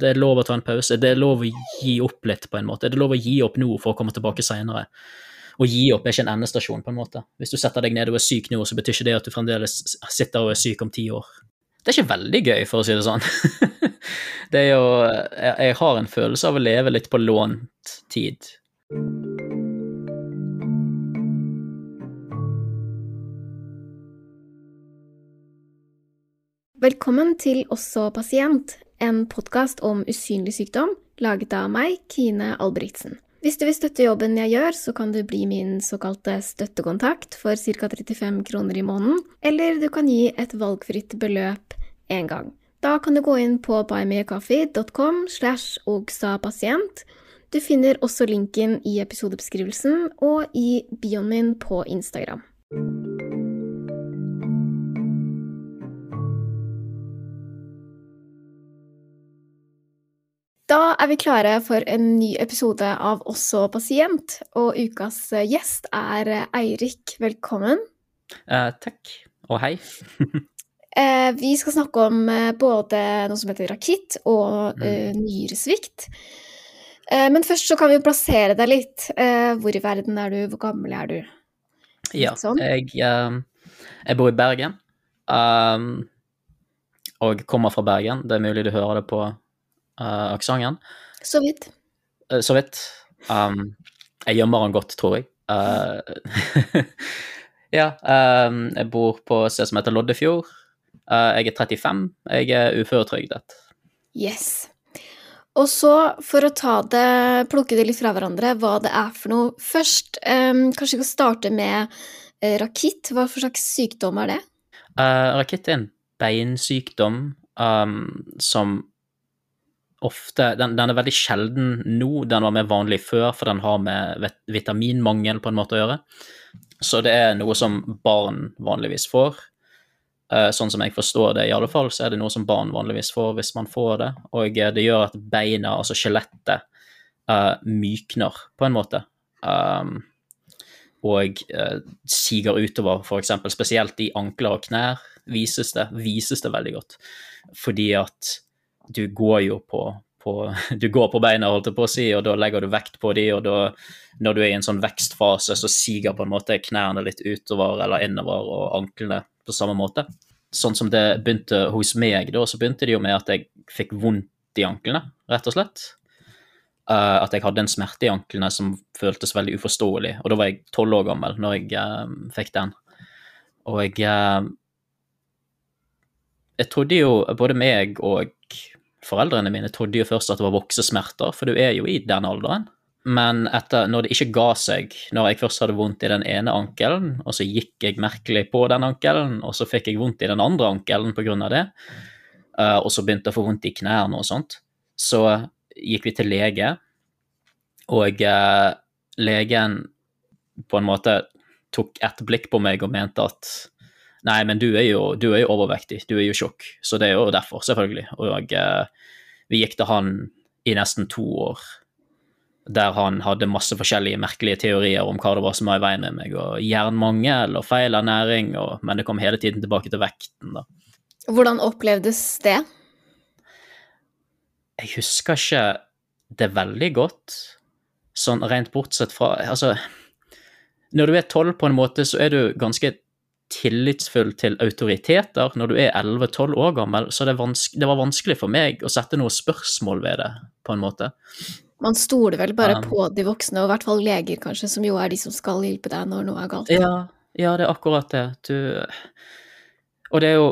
det er lov å ta en pause. Det er lov å gi opp litt, på en måte. Det er lov å gi opp nå for å komme tilbake seinere. Å gi opp er ikke en endestasjon, på en måte. Hvis du setter deg ned og er syk nå, så betyr ikke det at du fremdeles sitter og er syk om ti år. Det er ikke veldig gøy, for å si det sånn. det er jo jeg, har en følelse av å leve litt på lånt tid. Velkommen til Også pasient, en podkast om usynlig sykdom, laget av meg, Kine Albrigtsen. Hvis du vil støtte jobben jeg gjør, så kan du bli min såkalte støttekontakt for ca. 35 kroner i måneden, eller du kan gi et valgfritt beløp én gang. Da kan du gå inn på buymeacoffee.com slash ogsapasient. Du finner også linken i episodebeskrivelsen og i bioen min på Instagram. Da er vi klare for en ny episode av Også pasient, og ukas gjest er Eirik. Velkommen. Eh, takk, og hei. eh, vi skal snakke om eh, både noe som heter rakitt og mm. Eh, nyresvikt. Eh, men først så kan vi plassere deg litt. Eh, hvor i verden er du, hvor gammel er du? Ja, sånn. jeg, jeg, bor i Bergen. Um, og kommer fra Bergen. Det er mulig du hører det på uh, aksenten. Så vidt. Uh, så vidt. Um, jeg gjemmer den godt, tror jeg. Uh, ja, um, jeg bor på et sted som heter Loddefjord. Uh, jeg er 35. Jeg er uføretrygdet. Yes. Og så, for å ta det, plukke det litt fra hverandre, hva det er for noe Først, um, kanskje vi kan starte med uh, rakitt. Hva for slags sykdom er det? Uh, rakitt er en beinsykdom um, som ofte den, den, er veldig sjelden nå. Den var mer vanlig før, for den har med vitaminmangel på en måte å gjøre. Så det er noe som barn vanligvis får. Uh, sånn som jeg forstår det, i alle fall, så er det noe som barn vanligvis får hvis man får det. Og uh, det gjør at beina, altså skjelettet, uh, mykner på en måte. Um, og siger utover, f.eks. spesielt i ankler og knær, vises det, vises det veldig godt. Fordi at du går jo på, på, du går på beina, holdt jeg på å si, og da legger du vekt på de, og da, når du er i en sånn vekstfase, så siger på en måte knærne litt utover eller innover, og anklene på samme måte. Sånn som det begynte hos meg, da, så begynte det jo med at jeg fikk vondt i anklene, rett og slett. Uh, at jeg hadde en smerte i anklene som føltes veldig uforståelig. Og da var jeg tolv år gammel når jeg uh, fikk den. Og jeg uh, Jeg trodde jo, både meg og Foreldrene mine trodde jo først at det var voksesmerter, for du er jo i den alderen. Men etter, når det ikke ga seg, når jeg først hadde vondt i den ene ankelen, og så gikk jeg merkelig på den ankelen, og så fikk jeg vondt i den andre ankelen pga. det, uh, og så begynte jeg å få vondt i knærne og sånt, så gikk vi til lege, og uh, legen på en måte tok et blikk på meg og mente at Nei, men du er, jo, du er jo overvektig, du er jo tjukk, så det er jo derfor, selvfølgelig. Og uh, vi gikk til han i nesten to år, der han hadde masse forskjellige merkelige teorier om hva det var som var i veien med meg, og jernmangel og feil ernæring, og, men det kom hele tiden tilbake til vekten, da. Hvordan opplevdes det? Jeg husker ikke det veldig godt, sånn rent bortsett fra Altså, når du er tolv, på en måte, så er du ganske tillitsfull til autoriteter når du er 11-12 år gammel, så det, det, var vanskelig for meg å sette noe spørsmål ved det, på en måte. Man stoler vel bare um, på de voksne, og i hvert fall leger, kanskje, som jo er de som skal hjelpe deg når noe er galt. Ja, ja det er akkurat det. Du Og det er jo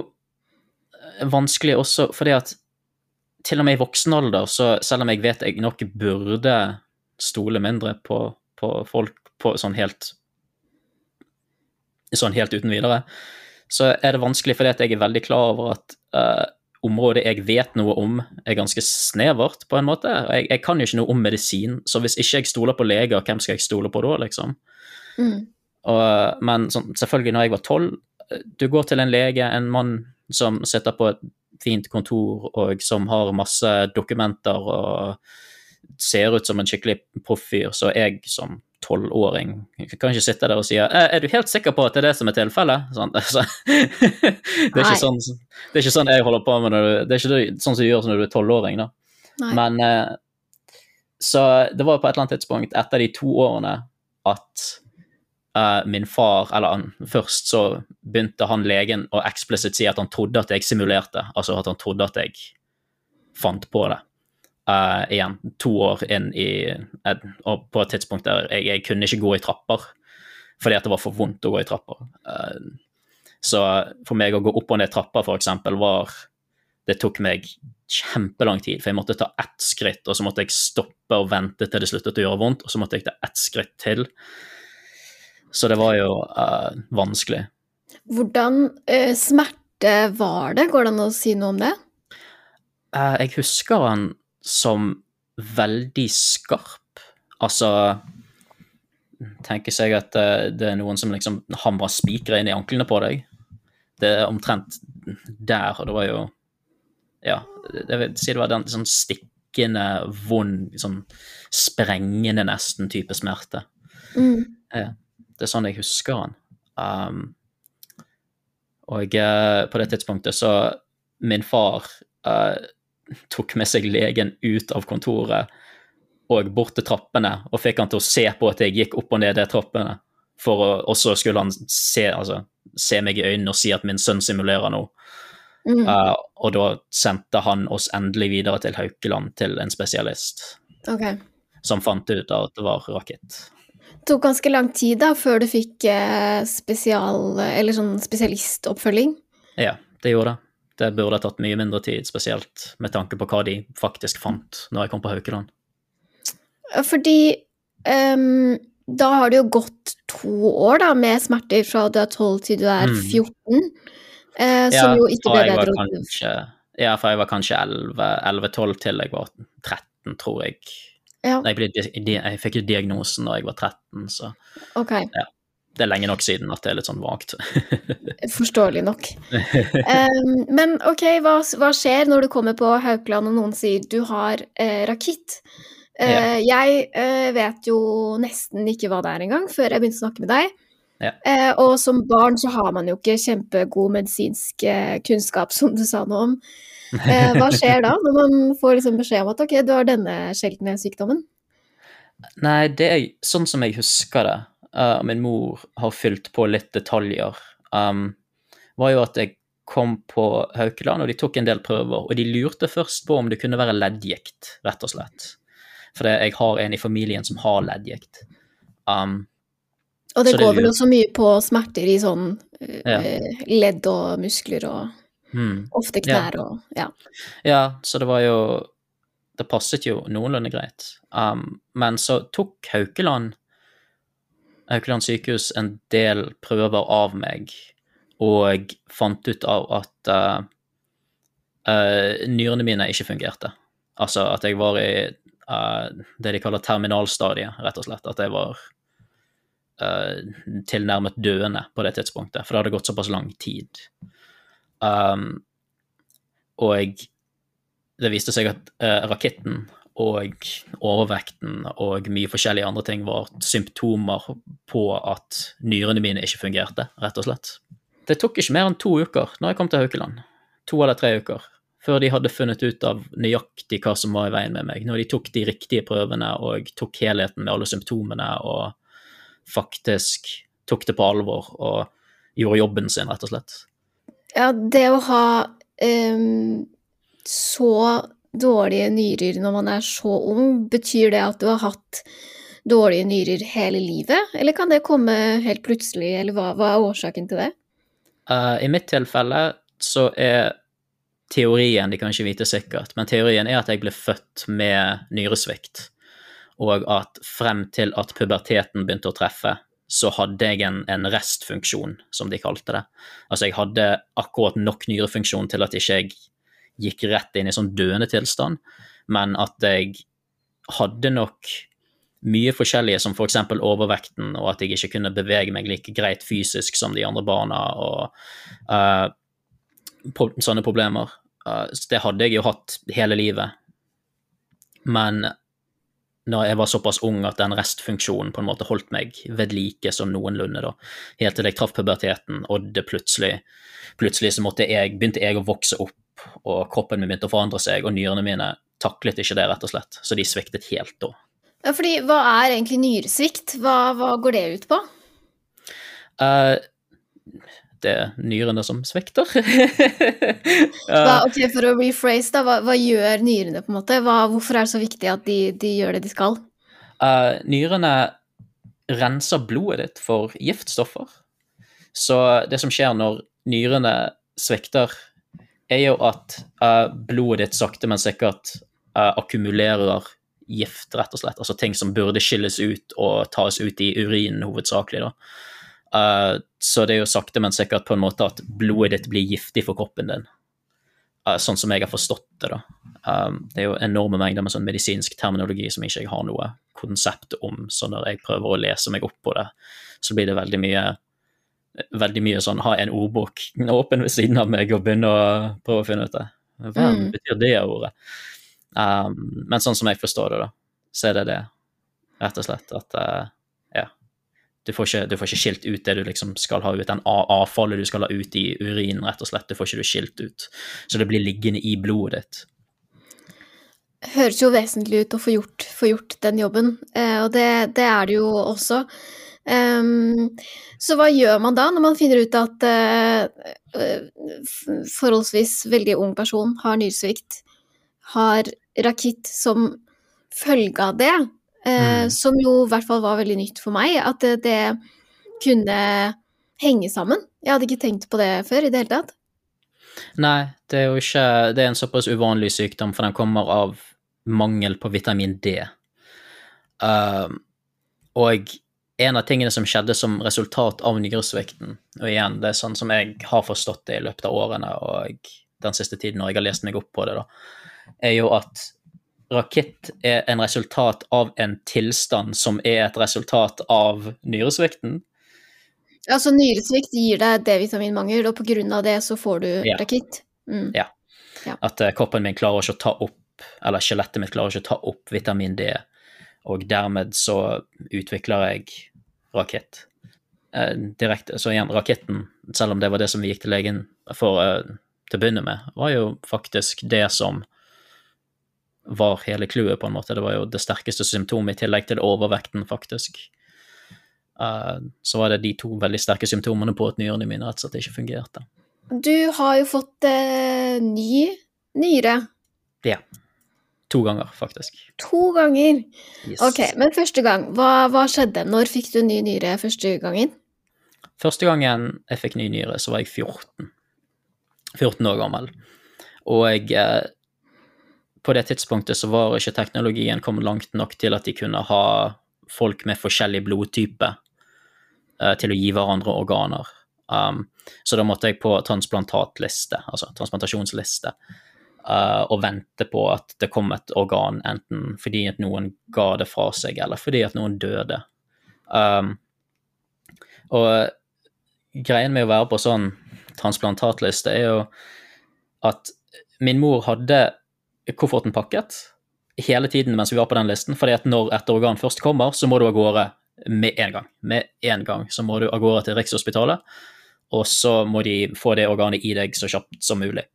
vanskelig også fordi at til og med i voksen alder, så selv om jeg vet jeg nok burde stole mindre på, på folk på sånn helt sånn helt uten videre, så er det vanskelig fordi at jeg er veldig klar over at uh, området jeg vet noe om, er ganske snevert, på en måte. Jeg, jeg, kan jo ikke noe om medisin, så hvis ikke jeg stoler på leger, hvem skal jeg stole på da, liksom? Mm. Og, men sånn, selvfølgelig, når jeg var tolv Du går til en lege, en mann som sitter på et fint kontor og som har masse dokumenter og ser ut som en skikkelig profffyr, så jeg som tolvåring kan ikke sitte der og si «Eh, er du helt sikker på at det er det som er tilfellet? Sånn, altså. det, er sånn, det, er ikke sånn, jeg holder på med når du, Det er ikke sånn som du gjør når du er tolvåring. Men eh, Så det var på et eller annet tidspunkt etter de to årene at eh, min far Eller han, først så begynte han legen å eksplisitt si at han trodde at jeg simulerte, altså at han trodde at jeg fant på det. Eh, igjen, to år inn i et, Og på et tidspunkt der jeg, jeg kunne ikke gå i trapper fordi at det var for vondt å gå i trapper. Uh, så for meg å gå opp og ned trapper, eksempel, var Det tok meg kjempelang tid, for jeg måtte ta ett skritt, og så måtte jeg stoppe og vente til det sluttet å gjøre vondt, og så måtte jeg ta ett skritt til. Så det var jo uh, vanskelig. Hvordan smerte var det? Går det an å si noe om det? Jeg husker han som veldig skarp. Altså Tenker seg at eh, det er noen som liksom hamrer spikere inn i anklene på deg. Det er omtrent der, og det var jo Ja, jeg vil si det var den sånn stikkende, vond, sånn sprengende nesten type smerte. Mm. Det er sånn jeg husker han. Um, og eh, på det tidspunktet så Min far eh, tok med seg legen ut av kontoret og bort til trappene og fikk han til å se på at jeg gikk opp og ned de trappene. For å, og så skulle han se, altså, se meg i øynene og si at min sønn simulerer noe. Mm. Uh, og da sendte han oss endelig videre til Haukeland, til en spesialist, Okay. som fant ut at det var rakett. Det tok ganske lang tid da, før du fikk eh, spesial, eller sånn spesialistoppfølging. Ja, det gjorde det. Det burde tatt mye mindre tid, spesielt med tanke på hva de faktisk fant når jeg kom på Haukeland. Fordi um, da har det jo gått to år da, med smerter fra du er 12 til du er Mm. 14, eh, som jo ikke ble bedre. kanskje, ja, for jeg var kanskje 11-12 til jeg var 13, tror jeg. Ja, Jeg, ble, jeg fikk jo diagnosen da jeg var 13, så ok. Det er lenge nok siden at det er litt sånn vagt. Forståelig nok. Um, men ok, hva, hva skjer når du kommer på Haukeland og noen sier du har eh, rakitt? Uh, Ja. Jeg uh, vet jo nesten ikke hva det er engang, før jeg begynte å snakke med deg. Ja. Uh, og som barn så har man jo ikke kjempegod medisinsk kunnskap, som du sa noe om. Hva skjer da, når man får liksom beskjed om at ok, du har denne sjeldne sykdommen? Nei, det er sånn som jeg husker det, uh, min mor har fylt på litt detaljer, um, var jo at jeg kom på Haukeland, og de tok en del prøver, og de lurte først på om det kunne være leddgikt, rett og slett. For jeg har en i familien som har leddgikt. Um, Og det det går vel også mye på smerter i sånn Ja. eh, ledd og muskler og hmm. ofte Ja. knær og ja. Ja, så det var jo Det passet jo noenlunde greit. Um, men så tok Haukeland Haukeland sykehus en del prøver av meg, og fant ut av at uh, uh, nyrene mine ikke fungerte. Altså at jeg var i uh, det de kaller terminalstadiet, rett og slett. At jeg var tilnærmet døende på det tidspunktet, for det hadde gått såpass lang tid. Um, og det viste seg at raketten og overvekten og mye forskjellige andre ting var symptomer på at nyrene mine ikke fungerte, rett og slett. Det tok ikke mer enn to uker når jeg kom til Haukeland, to eller tre uker, før de hadde funnet ut av nøyaktig hva som var i veien med meg, når de tok de riktige prøvene og tok helheten med alle symptomene og faktisk tok det på alvor og gjorde jobben sin, rett og slett. Ja, det å ha um, så dårlige nyrer når man er så ung, betyr det at du har hatt dårlige nyrer hele livet, eller kan det komme helt plutselig, eller hva, hva er årsaken til det? Uh, I mitt tilfelle så er teorien, de kan ikke vite sikkert, men teorien er at jeg ble født med nyresvikt, og at frem til at puberteten begynte å treffe, så hadde jeg en, en restfunksjon, som de kalte det. Altså jeg hadde akkurat nok nyrefunksjon til at ikke jeg gikk rett inn i sånn døende tilstand, men at jeg hadde nok mye forskjellige, som f.eks. For overvekten, og at jeg ikke kunne bevege meg like greit fysisk som de andre barna, og uh, på, sånne problemer. Uh, så det hadde jeg jo hatt hele livet. Men når jeg var såpass ung at den restfunksjonen på en måte holdt meg ved like som noenlunde, da, helt til jeg traff puberteten, og det plutselig, plutselig så jeg, begynte jeg å vokse opp, og kroppen min begynte å forandre seg, og nyrene mine taklet ikke det, rett og slett. Så de sviktet helt da. Ja, fordi hva er egentlig nyresvikt? Hva, hva går det ut på? Uh, det er nyrene som svikter. Hva, ok, For å rephrase, da, hva, hva gjør nyrene, på en måte? Hva, hvorfor er det så viktig at de, de gjør det de skal? Uh, nyrene renser blodet ditt for giftstoffer. Så det som skjer når nyrene svikter, er jo at uh, blodet ditt sakte, men sikkert uh, akkumulerer gift, rett og slett. Altså ting som burde skilles ut og tas ut i urinen hovedsakelig. da. Uh, så det er jo sakte, men sikkert på en måte at blodet ditt blir giftig for kroppen din. Uh, sånn som jeg har forstått det, da. Um, det er jo enorme mengder med sånn medisinsk terminologi som ikke jeg har noe konsept om, så når jeg prøver å lese meg opp på det, så blir det veldig mye veldig mye sånn ha en ordbok åpen ved siden av meg og begynne å prøve å finne ut det. Hva Mm. betyr det ordet? Um, men sånn som jeg forstår det, da, så er det det, rett og slett, at uh, ja, du får, ikke, du får ikke skilt ut det du liksom skal ha ut, den avfallet du skal ha ut i urinen, rett og slett, det får ikke du skilt ut. Så det blir liggende i blodet ditt. Høres jo vesentlig ut å få gjort, få gjort den jobben, eh, og det, det er det jo også. Ehm, så hva gjør man da, når man finner ut at eh, forholdsvis veldig ung person har nyresvikt, har rakitt som følge av det, Uh, Mm. som jo i hvert fall var veldig nytt for meg, at det, det kunne henge sammen. Jeg hadde ikke tenkt på det før i det hele tatt. Nei, det er jo ikke Det er en såpass uvanlig sykdom, for den kommer av mangel på vitamin D. Uh, og en av tingene som skjedde som resultat av nyresvikten, og igjen, det er sånn som jeg har forstått det i løpet av årene og den siste tiden når jeg har lest meg opp på det, da, er jo at rakett er en resultat av en tilstand som er et resultat av nyresvikten. Altså nyresvikt gir deg D-vitaminmangel, og av det så får du Ja. rakitt. Mm. At eh, kroppen min klarer ikke å ta opp, eller skjelettet mitt klarer ikke å ta opp vitamin D, og dermed så utvikler jeg rakitt. Eh, direkte. Så igjen, raketten, selv om det var det som vi gikk til legen for eh, til å begynne med, var jo faktisk det som var hele clouet, på en måte. Det var jo det sterkeste symptomet, i tillegg til overvekten, faktisk. Uh, så var det de to veldig sterke symptomene på at nyrene mine rett og slett ikke fungerte. Du har jo fått uh, ny nyre. To ganger, faktisk. To ganger. Yes. Ok, men første gang, hva, hva skjedde? Når fikk du ny nyre første gangen? Første gangen jeg fikk ny nyre, så var jeg 14. 14 år gammel. Og jeg, eh, på det tidspunktet så var ikke teknologien kommet langt nok til at de kunne ha folk med forskjellig blodtype eh, til å gi hverandre organer. Um, så da måtte jeg på transplantatliste, altså transplantasjonsliste, og vente på at det kom et organ, enten fordi at noen ga det fra seg, eller fordi at noen døde. Um, og greien med å være på sånn transplantatliste er jo at min mor hadde kofferten pakket hele tiden mens vi var på den listen, fordi at når et organ først kommer, så må du av gårde med en gang. Med en gang så må du av gårde til Rikshospitalet, og så må de få det organet i deg så kjapt som mulig.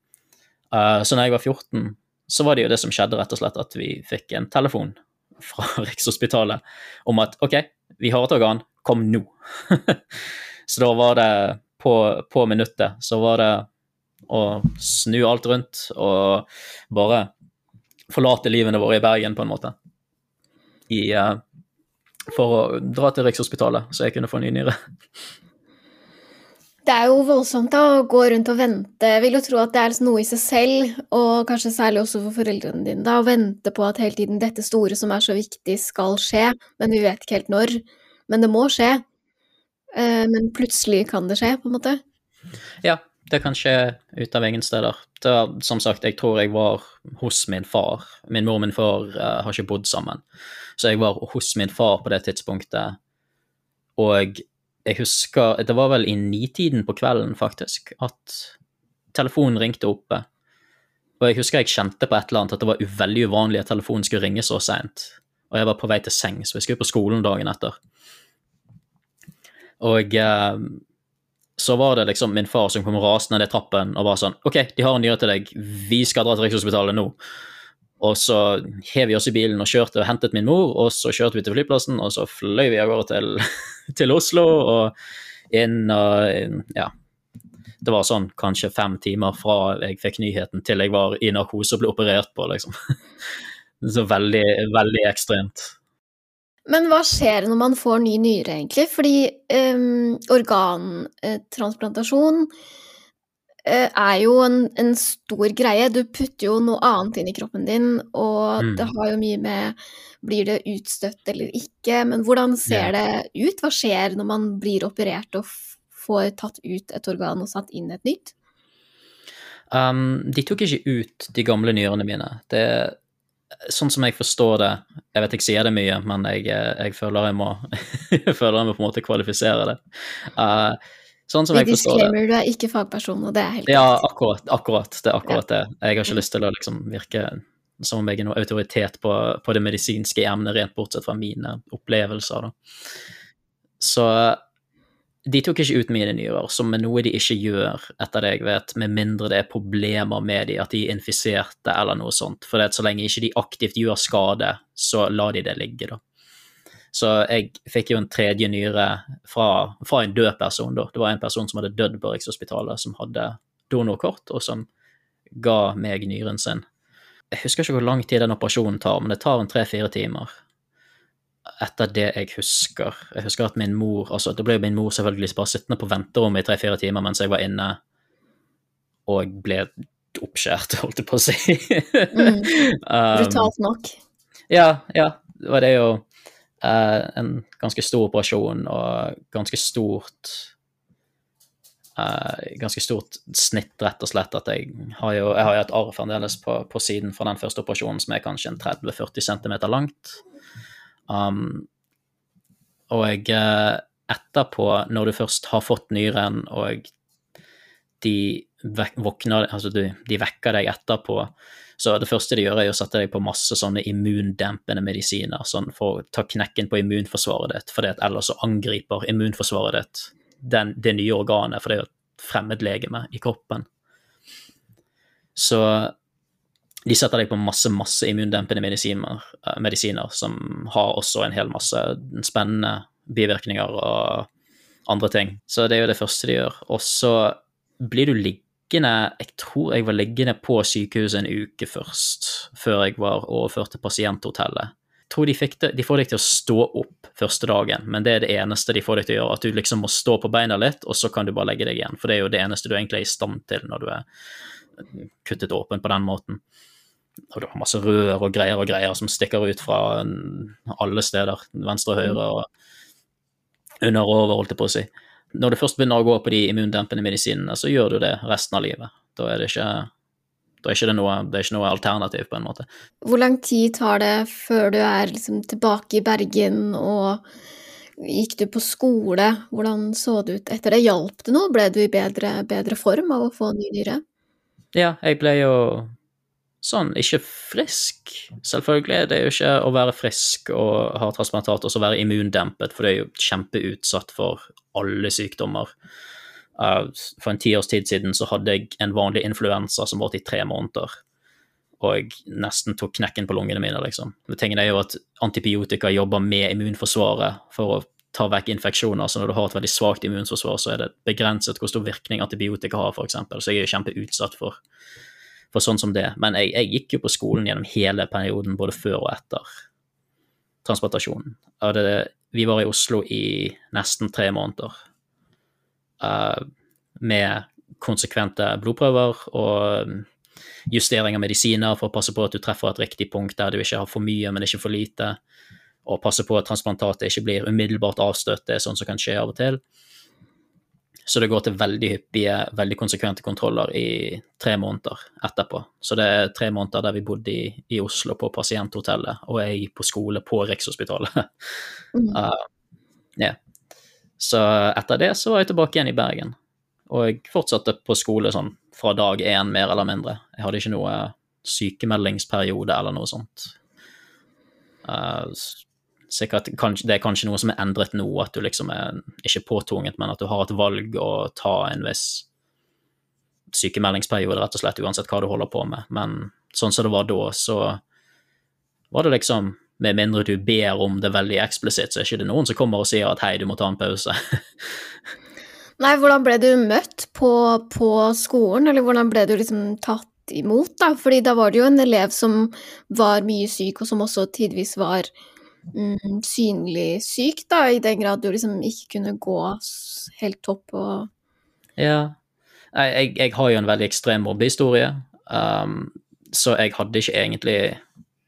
Uh, så når jeg var 14, så var det jo det som skjedde, rett og slett, at vi fikk en telefon fra Rikshospitalet om at OK, vi har et organ, kom nå. så da var det på, på minuttet, så var det å snu alt rundt og bare forlate livene våre i Bergen, på en måte. I, uh, for å dra til Rikshospitalet, så jeg kunne få ny nyre. Det er jo voldsomt da, å gå rundt og vente. Jeg vil jo tro at det er liksom noe i seg selv, og kanskje særlig også for foreldrene dine, da, å vente på at hele tiden dette store som er så viktig, skal skje, men vi vet ikke helt når. Men det må skje. Eh, Men plutselig kan det skje, på en måte. Ja, det kan skje ut av ingen steder. Det som sagt, jeg tror jeg var hos min far. Min mor og min far uh, har ikke bodd sammen, så jeg var hos min far på det tidspunktet. Og jeg husker Det var vel i nitiden på kvelden, faktisk, at telefonen ringte oppe. Og jeg husker jeg kjente på et eller annet at det var veldig uvanlig at telefonen skulle ringe så seint. Og jeg var på vei til seng, så jeg skulle på skolen dagen etter. Og eh, så var det liksom min far som kom rasende ned trappen og var sånn OK, de har en nyhet til deg, vi skal dra til Rikshospitalet nå. Og så hev vi oss i bilen og kjørte og hentet min mor, og så kjørte vi til flyplassen, og så fløy vi av gårde til, til Oslo og inn og ja. Det var sånn kanskje fem timer fra jeg fikk nyheten til jeg var i narkose og ble operert på, liksom. Så veldig, veldig ekstremt. Men hva skjer når man får ny nyre, egentlig? Fordi um, organtransplantasjon uh, er jo en, en, stor greie. Du putter jo noe annet inn i kroppen din, og mm. det har jo mye med Blir det utstøtt eller ikke? Men hvordan ser yeah. det ut? Hva skjer når man blir operert og får tatt ut et organ og satt inn et nytt? Um, de tok ikke ut de gamle nyrene mine. Det sånn som jeg forstår det Jeg vet jeg sier det mye, men jeg, jeg føler jeg må jeg føler jeg må på en måte kvalifisere det. Uh, sånn som jeg forstår det Disclaimer, du er ikke fagperson, og det er helt greit. Ja, akkurat. akkurat det er akkurat det. Jeg har ikke lyst til å liksom virke som om jeg er noen autoritet på, på det medisinske emnet, rent bortsett fra mine opplevelser. Da. Så de tok ikke ut mine nyrer, som er noe de ikke gjør, etter det jeg vet, med mindre det er problemer med de, at de er infiserte eller noe sånt. For det så lenge ikke de aktivt gjør skade, så lar de det ligge, da. Så jeg fikk jo en tredje nyre fra, fra en død person, da. Det var en person som hadde dødd på Rikshospitalet, som hadde donorkort, og som ga meg nyren sin. Jeg husker ikke hvor lang tid den operasjonen tar, men det tar en tre-fire timer etter det jeg husker. Jeg husker at min mor altså Det ble jo min mor selvfølgelig bare sittende på venterommet i tre-fire timer mens jeg var inne og ble oppskjært, holdt jeg på å si. mm. Brutalt nok. Ja, ja. Det var det jo uh, en ganske stor operasjon og ganske stort Uh, ganske stort snitt, rett og slett. At jeg har jo, jeg har jo et arr fremdeles på, på, siden fra den første operasjonen som er kanskje en 30-40 cm langt. Um, og uh, etterpå, når du først har fått nyren, og de våkner Altså, du, de vekker deg etterpå, så det første de gjør, er å sette deg på masse sånne immundempende medisiner sånn for å ta knekken på immunforsvaret ditt, for ellers så angriper immunforsvaret ditt den, det nye organet, for det er jo et fremmedlegeme i kroppen. Så de setter deg på masse masse immundempende medisiner, eh, medisiner, som har også en hel masse spennende bivirkninger og andre ting. Så det er jo det første de gjør. Og så blir du liggende Jeg tror jeg var liggende på sykehuset en uke først, før jeg var overført til pasienthotellet. Jeg tror de, det, de får deg til å stå opp første dagen, men det er det eneste de får deg til å gjøre. At du liksom må stå på beina litt, og så kan du bare legge deg igjen. For det er jo det eneste du egentlig er i stand til når du er kuttet åpen på den måten og du har masse rør og greier og greier som stikker ut fra alle steder, venstre og høyre og under og over, holdt jeg på å si. Når du først begynner å gå på de immundempende medisinene, så gjør du det resten av livet. Da er det ikke, er ikke det, noe, det er ikke noe alternativ, på en måte. Hvor lang tid tar det før du er liksom tilbake i Bergen, og gikk du på skole? Hvordan så det ut etter det? Hjalp det noe? Ble du i bedre, bedre form av å få ny nyre? Ja, jeg ble jo sånn ikke frisk. Selvfølgelig, det er jo ikke å være frisk og ha transplantat og så være immundempet, for det er jo kjempeutsatt for alle sykdommer. Uh, for en tiårs tid siden så hadde jeg en vanlig influensa som varte i tre måneder. Og nesten tok knekken på lungene mine, liksom. Men tingen er jo at antibiotika jobber med immunforsvaret for å ta vekk infeksjoner. Så når du har et veldig svakt immunforsvar, så er det begrenset hvor stor virkning antibiotika har, f.eks. Så jeg er jo kjempeutsatt for for sånn som det. Men jeg, jeg, gikk jo på skolen gjennom hele perioden, både før og etter transplantasjonen. Vi var i Oslo i nesten tre måneder uh, med konsekvente blodprøver og justering av medisiner for å passe på at du treffer et riktig punkt der du ikke har for mye, men ikke for lite, og passe på at transplantatet ikke blir umiddelbart avstøtt. Det er sånn som kan skje av og til. Så det går til veldig hyppige, veldig konsekvente kontroller i tre måneder etterpå. Så det er tre måneder der vi bodde i, i Oslo på pasienthotellet, og jeg på skole på Rikshospitalet. Mm. Uh, yeah. Så etter det så var jeg tilbake igjen i Bergen. Og jeg fortsatte på skole sånn fra dag én, mer eller mindre. Jeg hadde ikke noe sykemeldingsperiode eller noe sånt. Uh, sikkert, det er kanskje noe som er endret nå, at du liksom er ikke påtvunget, men at du har et valg å ta en viss sykemeldingsperiode, rett og slett, uansett hva du holder på med. Men sånn som det var da, så var det liksom Med mindre du ber om det veldig eksplisitt, så er det ikke noen som kommer og sier at hei, du må ta en pause. Nei, hvordan ble du møtt på, på skolen, eller hvordan ble du liksom tatt imot, da? Fordi da var det jo en elev som var mye syk, og som også tidvis var mm, synlig syk, da, i den grad du liksom ikke kunne gå helt topp og Ja. Jeg, jeg har jo en veldig ekstrem mobbehistorie, um, så jeg hadde ikke egentlig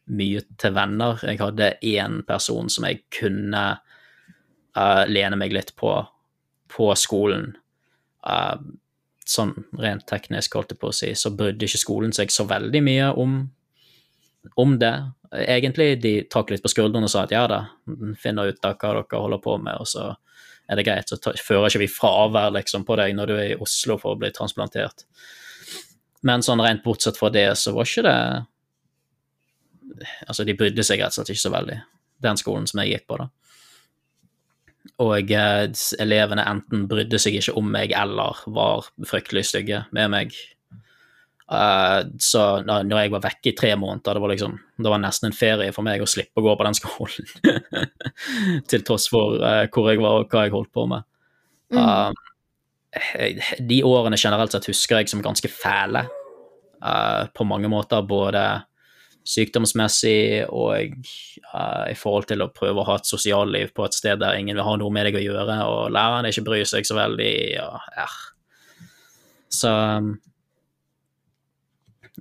mye til venner. Jeg hadde én person som jeg kunne uh, lene meg litt på på skolen. Uh, sånn rent teknisk, holdt jeg på å si, så brydde ikke skolen seg så veldig mye om, om det. Egentlig de trakk litt på skuldrene og sa at ja da, finner ut av hva dere holder på med, og så er det greit. Så ta, fører ikke vi fravær liksom, på deg når du er i Oslo for å bli transplantert. Men sånn rent bortsett fra det, så var ikke det Altså, de brydde seg rett og slett ikke så veldig, den skolen som jeg gikk på, da. Og eh, elevene enten brydde seg ikke om meg eller var fryktelig stygge med meg. Uh, så da når jeg var vekke i tre måneder, det var liksom Det var nesten en ferie for meg å slippe å gå på den skolen. Til tross for uh, hvor jeg var og hva jeg holdt på med. Uh, de årene generelt sett husker jeg som ganske fæle på mange måter. Både sykdomsmessig og i forhold til å prøve å ha et sosialliv på et sted der ingen vil ha noe med deg å gjøre, og læreren ikke bryr seg så veldig. Og, ja. Så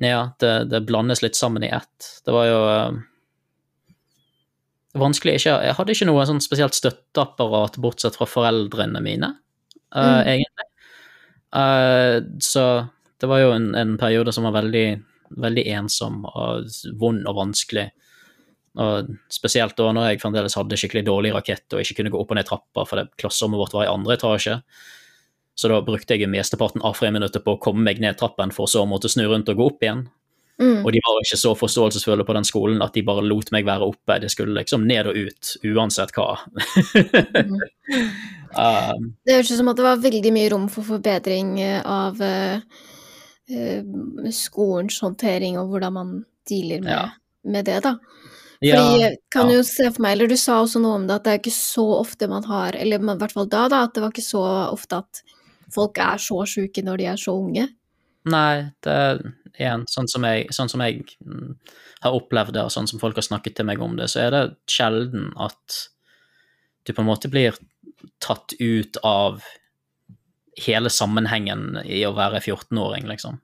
ja, det, det, blandes litt sammen i ett. Det var jo uh, vanskelig ikke Jeg hadde ikke noe sånn spesielt støtteapparat bortsett fra foreldrene mine, uh, mm. egentlig. så det var jo en, en periode som var veldig veldig ensom og vond og vanskelig. Og spesielt da når jeg fremdeles hadde skikkelig dårlig rakett og ikke kunne gå opp og ned trappa fordi klasserommet vårt var i andre etasje. Så da brukte jeg mesteparten av friminuttet på å komme meg ned trappen for så å måtte snu rundt og gå opp igjen. Mm. Og de var ikke så forståelsesfulle på den skolen at de bare lot meg være oppe. Det skulle liksom ned og ut, uansett hva. mm. um, det høres ut som at det var veldig mye rom for forbedring av uh, uh, skolens håndtering og hvordan man dealer med, ja. med det, da. Fordi jeg kan jo se for meg, eller du sa også noe om det, at det er ikke så ofte man har Eller i hvert fall da, da, at det var ikke så ofte at folk er så sjuke når de er så unge. Nei, det er igjen sånn som jeg, sånn som jeg mm, har opplevd det, og sånn som folk har snakket til meg om det, så er det sjelden at du på en måte blir tatt ut av hele sammenhengen i å være 14-åring, liksom.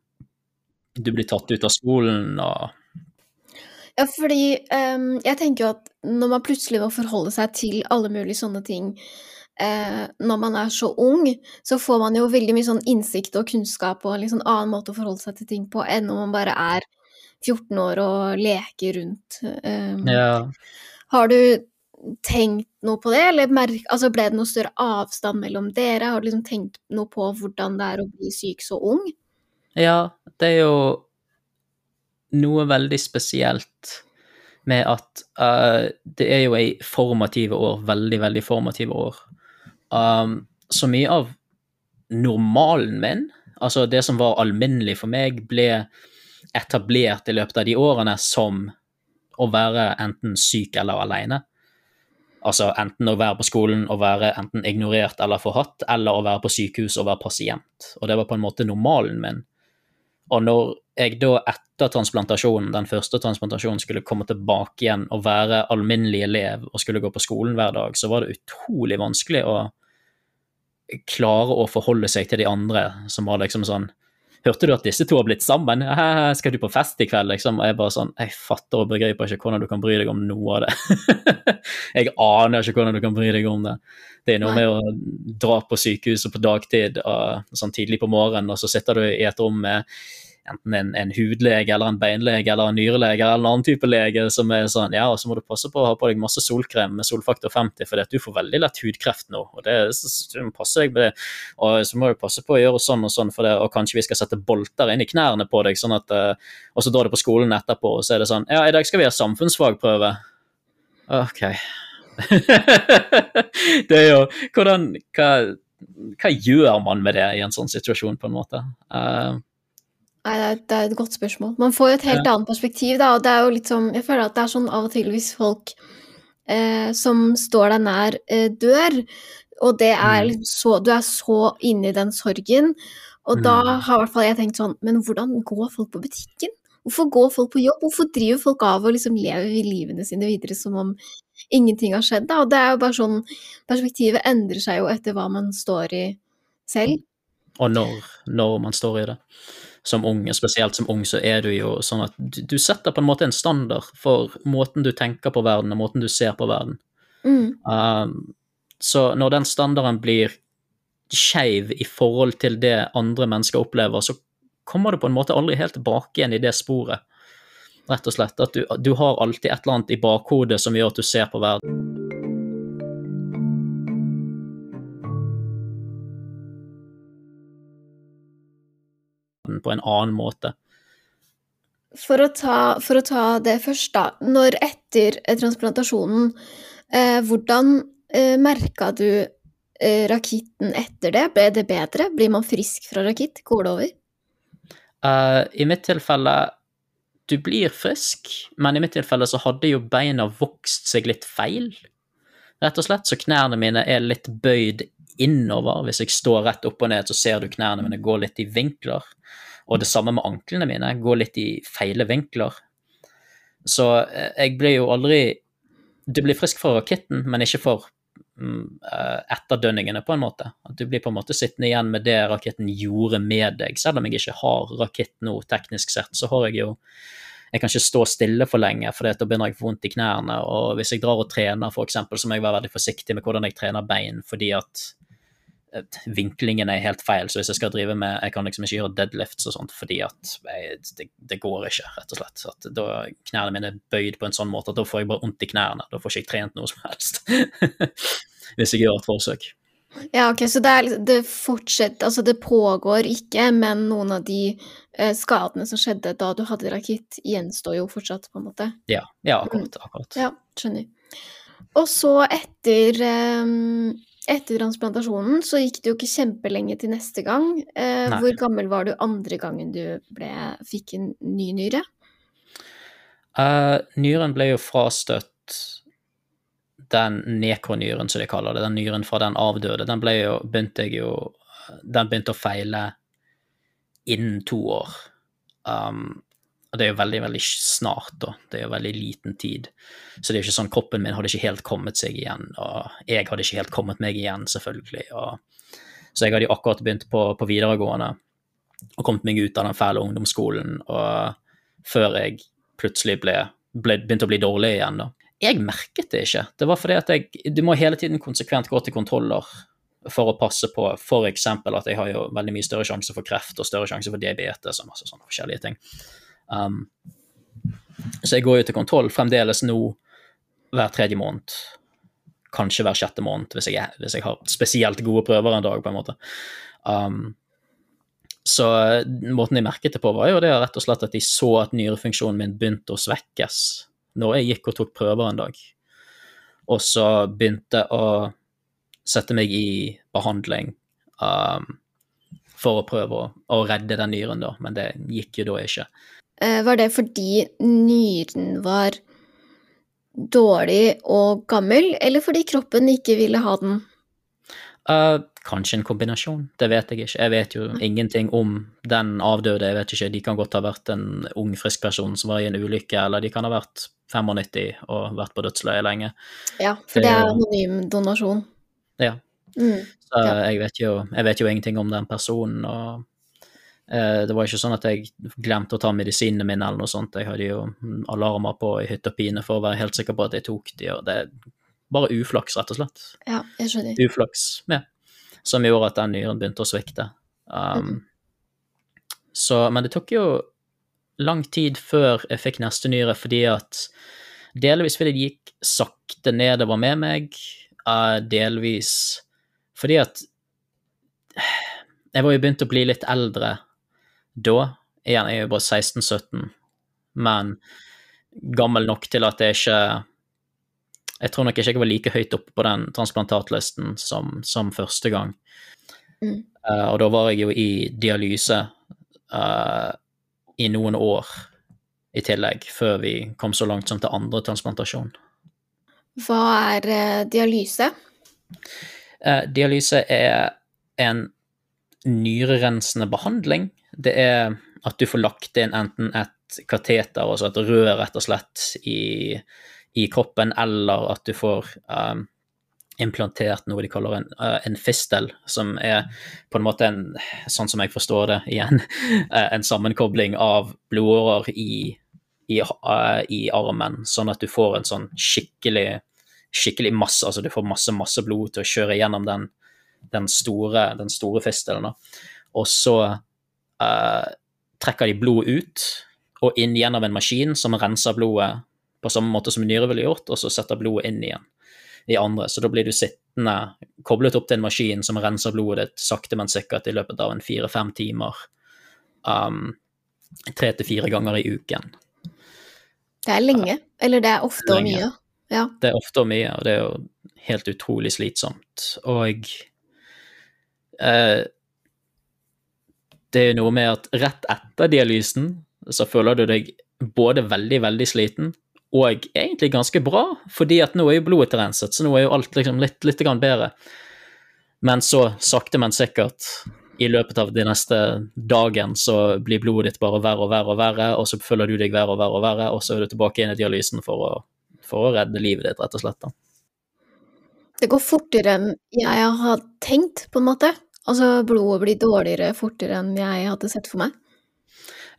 Du blir tatt ut av skolen og Ja, fordi um, jeg tenker jo at når man plutselig må forholde seg til alle mulige sånne ting uh, når man er så ung, så får man jo veldig mye sånn innsikt og kunnskap og en sånn annen måte å forholde seg til ting på enn når man bare er 14 år og leker rundt. Um, ja. Har du tenkt noe på det, eller altså ble det noe større avstand mellom dere? Har du liksom tenkt noe på hvordan det er å bli syk så ung? Ja, det er jo noe veldig spesielt med at uh, det er jo ei formative år, veldig, veldig formative år. Um, så mye av normalen min, altså det som var alminnelig for meg, ble etablert i løpet av de årene som å være enten syk eller aleine. Altså enten å være på skolen og være enten ignorert eller forhatt, eller å være på sykehus og være pasient. Og det var på en måte normalen min. Og når jeg da etter transplantasjonen, den første transplantasjonen, skulle komme tilbake igjen og være alminnelig elev og skulle gå på skolen hver dag, så var det utrolig vanskelig å klare å forholde seg til de andre som var liksom sånn Hørte du at disse to har blitt sammen? Skal du på fest i kveld? Liksom? Og jeg bare sånn Jeg fatter og begriper ikke hvordan du kan bry deg om noe av det. jeg aner ikke hvordan du kan bry deg om det. Det er noe med å dra på sykehuset på dagtid og, sånn tidlig på morgenen, og så sitter du i et rom med enten en, en, hudlege eller en beinlege eller en nyrelege eller en annen type lege som er sånn Ja, og så må du passe på å ha på deg masse solkrem med solfaktor 50, for du får veldig lett hudkreft nå. og det, så, må passe deg med det, og så må du passe på å gjøre sånn og sånn for det, og kanskje vi skal sette bolter inn i knærne på deg, sånn at uh, Og så drar du på skolen etterpå, og så er det sånn Ja, i dag skal vi ha samfunnsfagprøve. OK. det er jo Hvordan hva, hva, gjør man med det i en sånn situasjon, på en måte? Uh, Nei, det er, det er, et godt spørsmål. Man får jo et helt ja. annet perspektiv, da, og det er jo litt sånn Jeg føler at det er sånn av og til hvis folk eh, som står deg nær, eh, dør, og det er mm. liksom så Du er så inne i den sorgen, og mm. da har i hvert fall jeg tenkt sånn Men hvordan går folk på butikken? Hvorfor går folk på jobb? Hvorfor driver folk av og liksom lever livene sine videre som om ingenting har skjedd? Da? Og det er jo bare sånn Perspektivet endrer seg jo etter hva man står i selv. Og når, når man står i det. Som ung, spesielt som ung, så er du jo sånn at du, du, setter på en måte en standard for måten du tenker på verden, og måten du ser på verden. Mm. Um, så når den standarden blir skeiv i forhold til det andre mennesker opplever, så kommer du på en måte aldri helt tilbake igjen i det sporet. Rett og slett. At du, du har alltid et eller annet i bakhodet som gjør at du ser på verden. På en annen måte. For å ta, for å ta det først, da. Når etter transplantasjonen, eh, hvordan eh, merka du eh, rakitten etter det? Ble det bedre? Blir man frisk fra rakitt? Går det over? Uh, I mitt tilfelle Du blir frisk, men i mitt tilfelle så hadde jo beina vokst seg litt feil. Rett og slett, så knærne mine er litt bøyd innover. Hvis jeg står rett opp og ned, så ser du knærne mine gå litt i vinkler. Og det samme med anklene mine, går litt i feile vinkler. Så eh, jeg blir jo aldri Du blir frisk fra raketten, men ikke for Mm, eh, etterdønningene, på en måte. At du blir på en måte sittende igjen med det raketten gjorde med deg. Selv om jeg ikke har rakett nå, teknisk sett, så har jeg jo Jeg kan ikke stå stille for lenge, for da begynner jeg å få vondt i knærne. Og hvis jeg drar og trener, f.eks., så må jeg være veldig forsiktig med hvordan jeg trener bein, fordi at vinklingen er helt feil. Så hvis jeg skal drive med Jeg kan liksom ikke gjøre deadlifts og sånt fordi at jeg, det, det, går ikke, rett og slett. At da Knærne mine er bøyd på en sånn måte at da får jeg bare vondt i knærne. Da får ikke jeg trent noe som helst. hvis jeg gjør et forsøk. Ja, ok, Så det, er, liksom, det fortsetter Altså, det pågår ikke, men noen av de eh, skadene som skjedde da du hadde rakitt, gjenstår jo fortsatt, på en måte? Ja, ja akkurat. Mm. akkurat. Ja, skjønner. Og så etter um etter transplantasjonen så gikk det jo ikke kjempelenge til neste gang. Eh, hvor gammel var du andre gangen du ble, fikk en ny nyre? Uh, nyren ble jo frastøtt den nekronyren, som de kaller det, den nyren fra den avdøde. Den ble jo, begynte jeg jo Den begynte å feile innen to år. Um, og det er jo veldig, veldig snart, da. Det er jo veldig liten tid. Så det er jo ikke sånn kroppen min hadde ikke helt kommet seg igjen, og jeg hadde ikke helt kommet meg igjen, selvfølgelig. Og, så jeg hadde jo akkurat begynt på, på, videregående og kommet meg ut av den fæle ungdomsskolen, og før jeg plutselig ble, ble, begynte å bli dårlig igjen, da. Jeg merket det ikke. Det var fordi at jeg Du må hele tiden konsekvent gå til kontroller for å passe på f.eks. at jeg har jo veldig mye større sjanse for kreft og større sjanse for diabetes og masse sånne forskjellige ting. Um, så jeg går jo til kontroll fremdeles nå hver tredje måned. Kanskje hver sjette måned, hvis jeg, hvis jeg har spesielt gode prøver en dag, på en måte. Um, så måten de merket det på, var jo det rett og slett at de så at nyrefunksjonen min begynte å svekkes når jeg gikk og tok prøver en dag. Og så begynte å sette meg i behandling um, for å prøve å, å redde den nyren, da, men det gikk jo da ikke. Eh, var det fordi nyren var dårlig og gammel, eller fordi kroppen ikke ville ha den? Uh, kanskje en kombinasjon, det vet jeg ikke. Jeg vet jo ingenting om den avdøde. Jeg vet ikke, De kan godt ha vært en ung, frisk person som var i en ulykke, eller de kan ha vært 95 og vært på dødsleiet lenge. Ja, for det, er anonym donasjon. Ja. Mm, så ja. Jeg, vet jo, jeg, vet jo, ingenting om den personen, og det var ikke sånn at jeg glemte å ta medisinene mine eller noe sånt. Jeg hadde jo alarmer på i hytte og pine for å være helt sikker på at jeg tok de, og det er bare uflaks, rett og slett. Ja, jeg skjønner. Uflaks, ja. Som gjorde at den nyren begynte å svikte. Um, mm. Så, men det tok jo lang tid før jeg fikk neste nyre, fordi at delvis fordi det gikk sakte nedover med meg, uh, delvis fordi at jeg var jo begynt å bli litt eldre da. Igjen, jeg er jo bare 16-17, men gammel nok til at det ikke Jeg tror nok ikke jeg var like høyt oppe på den transplantatlisten som, som første gang. Mm. Uh, og da var jeg jo i dialyse uh, i noen år i tillegg, før vi kom så langt som til andre transplantasjon. Hva er uh, dialyse? Dialyse er en nyrerensende behandling. Det er at du får lagt inn enten et kateter, altså et rør rett og slett, i, i kroppen, eller at du får um, implantert noe de kaller en, uh, en fistel, som er på en måte en, sånn som jeg forstår det igjen, en sammenkobling av blodårer i, i, i, armen, sånn at du får en sånn skikkelig, skikkelig masse, altså du får masse, masse blod til å kjøre gjennom den, den store, den store fistelen. Og så uh, trekker de blodet ut og inn gjennom en maskin som renser blodet på samme måte som en nyre ville gjort, og så setter blodet inn igjen i andre. Så da blir du sittende koblet opp til en maskin som renser blodet ditt sakte, men sikkert i løpet av en fire-fem timer. Um, tre til fire ganger i uken. Det er lenge. Eller det er ofte og mye. Ja. Det er ofte og mye, og det er jo helt utrolig slitsomt. Og eh, det er noe med at rett etter dialysen så føler du deg både veldig, veldig sliten og egentlig ganske bra, fordi at nå er jo blodet renset, så nå er jo alt liksom litt, litt bedre. Men så, sakte, men sikkert, i løpet av de neste dagen, så blir blodet ditt bare verre og verre og verre, og så føler du deg verre og verre og verre, og så er du tilbake inn i dialysen for å, for å redde livet ditt, rett og slett. da. Det går fortere enn jeg har tenkt, på en måte. Altså, blodet blir dårligere fortere enn jeg hadde sett for meg.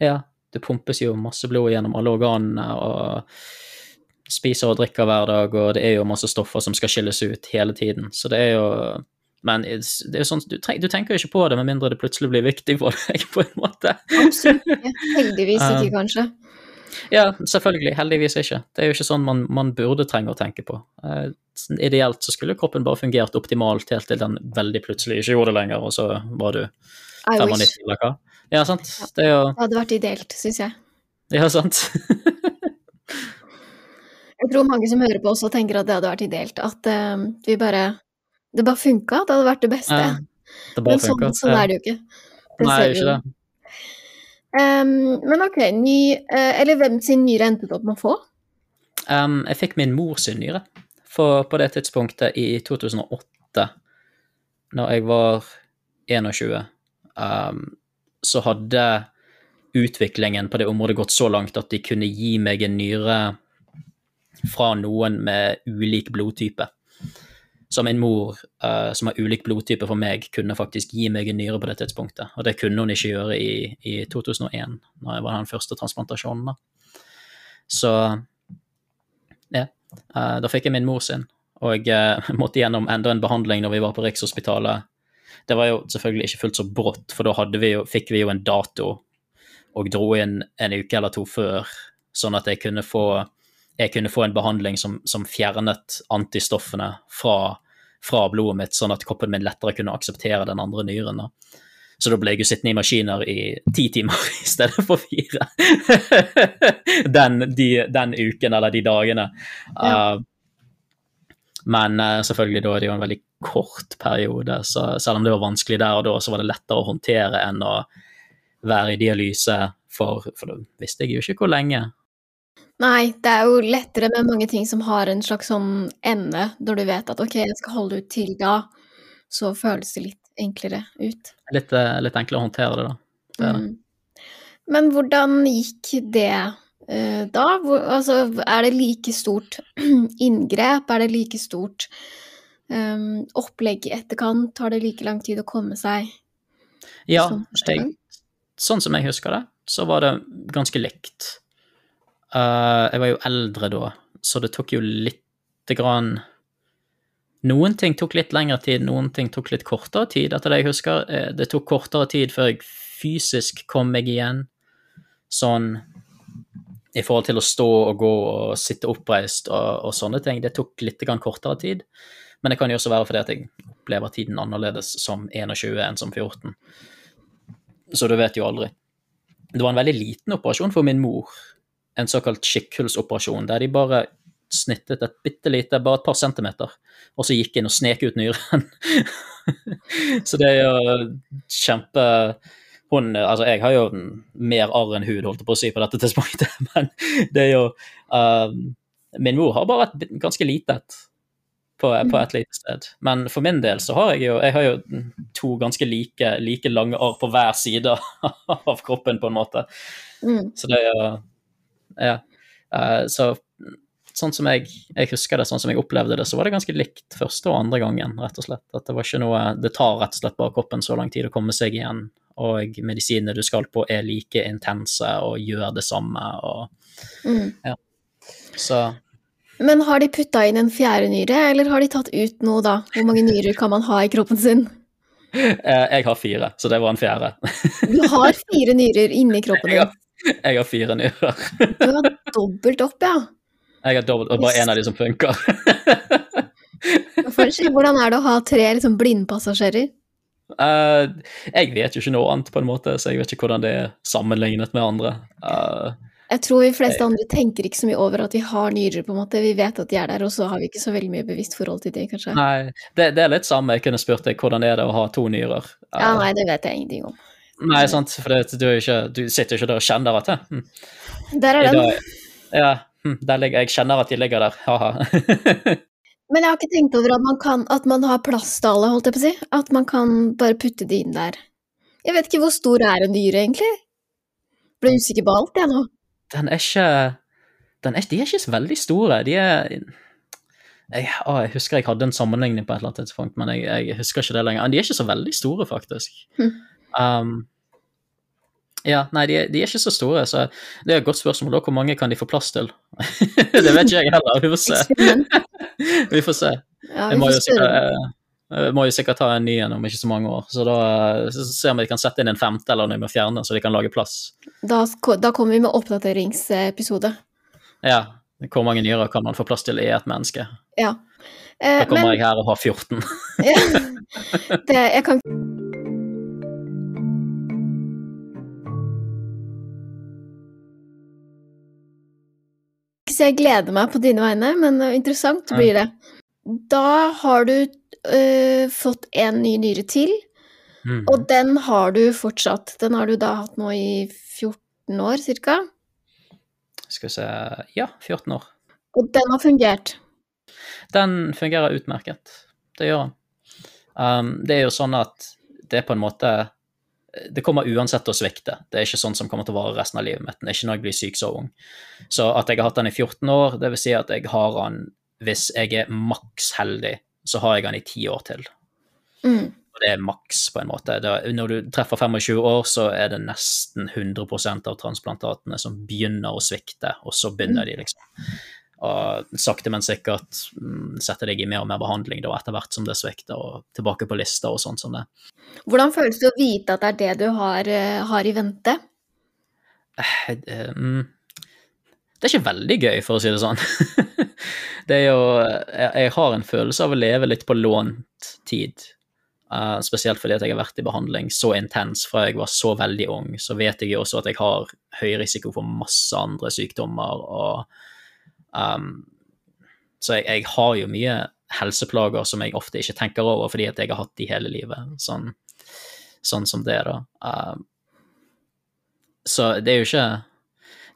Ja, det pumpes jo masse blod gjennom alle organene, og spiser og drikker hver dag, og det er jo masse stoffer som skal skilles ut hele tiden. Så det er jo Men det er jo sånn, du, du tenker jo ikke på det med mindre det plutselig blir viktig for deg, på en måte. Absolutt. Heldigvis ikke, kanskje. Ja, selvfølgelig. Heldigvis ikke. Det er jo ikke sånn man, man burde trenge å tenke på. Uh, ideelt så skulle kroppen bare fungert optimalt helt til den veldig plutselig ikke gjorde det lenger, og så var du 95 eller hva. Ja, sant. Det, jo... det hadde vært ideelt, syns jeg. Ja, sant. jeg tror mange som hører på også tenker at det hadde vært ideelt. At uh, vi bare Det bare funka, det hadde vært det beste. Ja, det men sånn, sånn er det jo ikke. Det Nei, det ikke det. Um, men ok, ny, uh, eller hvem sin nyre endte du opp med å få? Um, jeg fikk min mors nyre. For på det tidspunktet i 2008, når jeg var 21, um, så hadde utviklingen på det området gått så langt at de kunne gi meg en nyre fra noen med ulik blodtype som en mor uh, som har ulik blodtype for meg, kunne faktisk gi meg en nyre på det tidspunktet. Og det kunne hun ikke gjøre i, i 2001, når jeg var den første transplantasjonen. Da. Så ja, uh, da fikk jeg min mor sin. Og uh, måtte gjennom enda en behandling når vi var på Rikshospitalet. Det var jo selvfølgelig ikke fullt så brått, for da vi jo, fikk vi jo en dato og dro inn en uke eller to før, sånn at jeg kunne få jeg kunne få en behandling som, som fjernet antistoffene fra, fra, blodet mitt, sånn at kroppen min lettere kunne akseptere den andre nyren. Så da ble jeg jo sittende i maskiner i ti timer i stedet for fire. den, de, den, uken eller de dagene. Ja. Uh, men uh, selvfølgelig, da er det jo en veldig kort periode, så selv om det var vanskelig der og da, så var det lettere å håndtere enn å være i dialyse, for, for da visste jeg jo ikke hvor lenge. Nei, det er jo lettere med mange ting som har en slags sånn ende, når du vet at ok, jeg skal holde ut til da, så føles det litt enklere ut. Litt, eh, litt enklere å håndtere det, da. Det er, det. Mm. Men hvordan gikk det uh, da? Hvor, altså, er det like stort inngrep? Er det like stort um, opplegg i etterkant? Tar det like lang tid å komme seg Ja, jeg, sånn som jeg husker det, så var det ganske likt. Uh, jeg var jo eldre da, så det tok jo lite grann Noen ting tok litt lengre tid, noen ting tok litt kortere tid, etter det jeg husker. Eh, det tok kortere tid før jeg fysisk kom meg igjen, sånn i forhold til å stå og gå og sitte oppreist og, og sånne ting. Det tok litt kortere tid, men det kan jo også være fordi at jeg opplever tiden annerledes som 21 enn som 14. Så du vet jo aldri. Det var en veldig liten operasjon for min mor en såkalt skikkhullsoperasjon, der de bare snittet et bitte lite, bare et par centimeter, og så gikk inn og snek ut nyren. så det er jo kjempe hun, altså Jeg har jo mer arr enn hud, holdt jeg på å si, på dette tidspunktet, men det er jo uh, Min mor har bare et ganske lite et på, på, et lite sted. Men for min del så har jeg jo jeg har jo to ganske like, like lange arr på hver side av kroppen, på en måte. Mm. Så det er jo Ja. Uh, så sånn som jeg, jeg, husker det, sånn som jeg opplevde det, så var det ganske likt første og andre gangen, rett og slett. At det var ikke noe Det tar rett og slett bare kroppen så lang tid å komme seg igjen og medisinene du skal på, er like intense og gjør det samme. Og, mm. ja. Så Men har de putta inn en fjerde nyre, eller har de tatt ut noe da? Hvor mange nyrer kan man ha i kroppen sin? Eh, jeg har fire, så det var en fjerde. Du har fire nyrer inni kroppen din? Jeg har, fire nyrer. Du har dobbelt opp, ja. Jeg har dobbelt, og bare én av de som funker. Hvordan er det å ha tre liksom, blindpassasjerer? Uh, jeg vet jo ikke noe annet, på en måte, så jeg vet ikke hvordan det er sammenlignet med andre. Uh, jeg tror de fleste andre tenker ikke så mye over at vi har nyrer, på en måte. Vi vet at de er der, og så har vi ikke så veldig mye bevisst forhold til det, kanskje. Nei, det, det er litt samme. Jeg kunne spurt deg hvordan er det å ha to nyrer. Uh, ja, nei, det vet jeg ingenting om. Nei, sant, for det, du, ikke, du, sitter jo ikke der og kjenner at hm. Der er den. ja, hm, der ligger, jeg kjenner at de ligger der, ha-ha. Men jeg har ikke tenkt over at man, kan, at man har plass til alle, holdt jeg på å si. At man kan bare putte de inn der. Jeg vet ikke hvor stor er en dyr, egentlig? Ble usikker på alt, jeg nå. Den er ikke den er, De er ikke så veldig store. De er jeg, å, jeg, husker jeg hadde en sammenligning på et eller annet tidspunkt, men jeg, jeg husker ikke det lenger. De er ikke så veldig store, faktisk. Hm. Um, ja, nei, de, de, er ikke så store, så det er et godt spørsmål. Hvor mange kan de få plass til? det vet ikke jeg heller. Vi får se. vi får se. Ja, vi må, sikkert, jeg eh, må jo sikkert ta en ny en om ikke så mange år. Så da så ser vi om vi kan sette inn en femte eller noe med fjerne, så de kan lage plass. Da, da kommer vi med oppdateringsepisode. Ja. Hvor mange nyrer kan man få plass til i et menneske? Ja. Eh, da kommer men, jeg her og har 14. ja. Det, jeg kan så jeg gleder meg på dine vegne, men interessant blir det. Da har du øh, fått en ny nyre til, mm. og den har du fortsatt. Den har du da hatt nå i 14 år, cirka? Skal vi se Ja, 14 år. Og den har fungert? Den fungerer utmerket. Det gjør den. Um, det er jo sånn at det er på en måte det kommer uansett til å svikte. Det er ikke sånn som kommer til å vare resten av livet mitt. Det er ikke når jeg blir syk så ung. Så at jeg har hatt den i 14 år, det vil si at jeg har den Hvis jeg er maks heldig, så har jeg den i ti år til. Mm. Og det er maks, på en måte. Er, når du treffer 25 år, så er det nesten 100% av transplantatene som begynner å svikte, og så begynner mm. de, liksom og sakte, men sikkert setter deg i mer og mer behandling da, etter hvert som det svikter, og tilbake på lista og sånn som det. Hvordan føles det å vite at det er det du har, eh, har i vente? Eh, eh, mm, det er ikke veldig gøy, for å si det sånn. det er jo Jeg har en følelse av å leve litt på lånt tid. Uh, spesielt fordi at jeg har vært i behandling så intens fra jeg var så veldig ung. Så vet jeg jo også at jeg har høy risiko for masse andre sykdommer og Um, så jeg, jeg, har jo mye helseplager som jeg ofte ikke tenker over fordi at jeg har hatt de hele livet. Sånn, sånn som det, da. Um, så det er jo ikke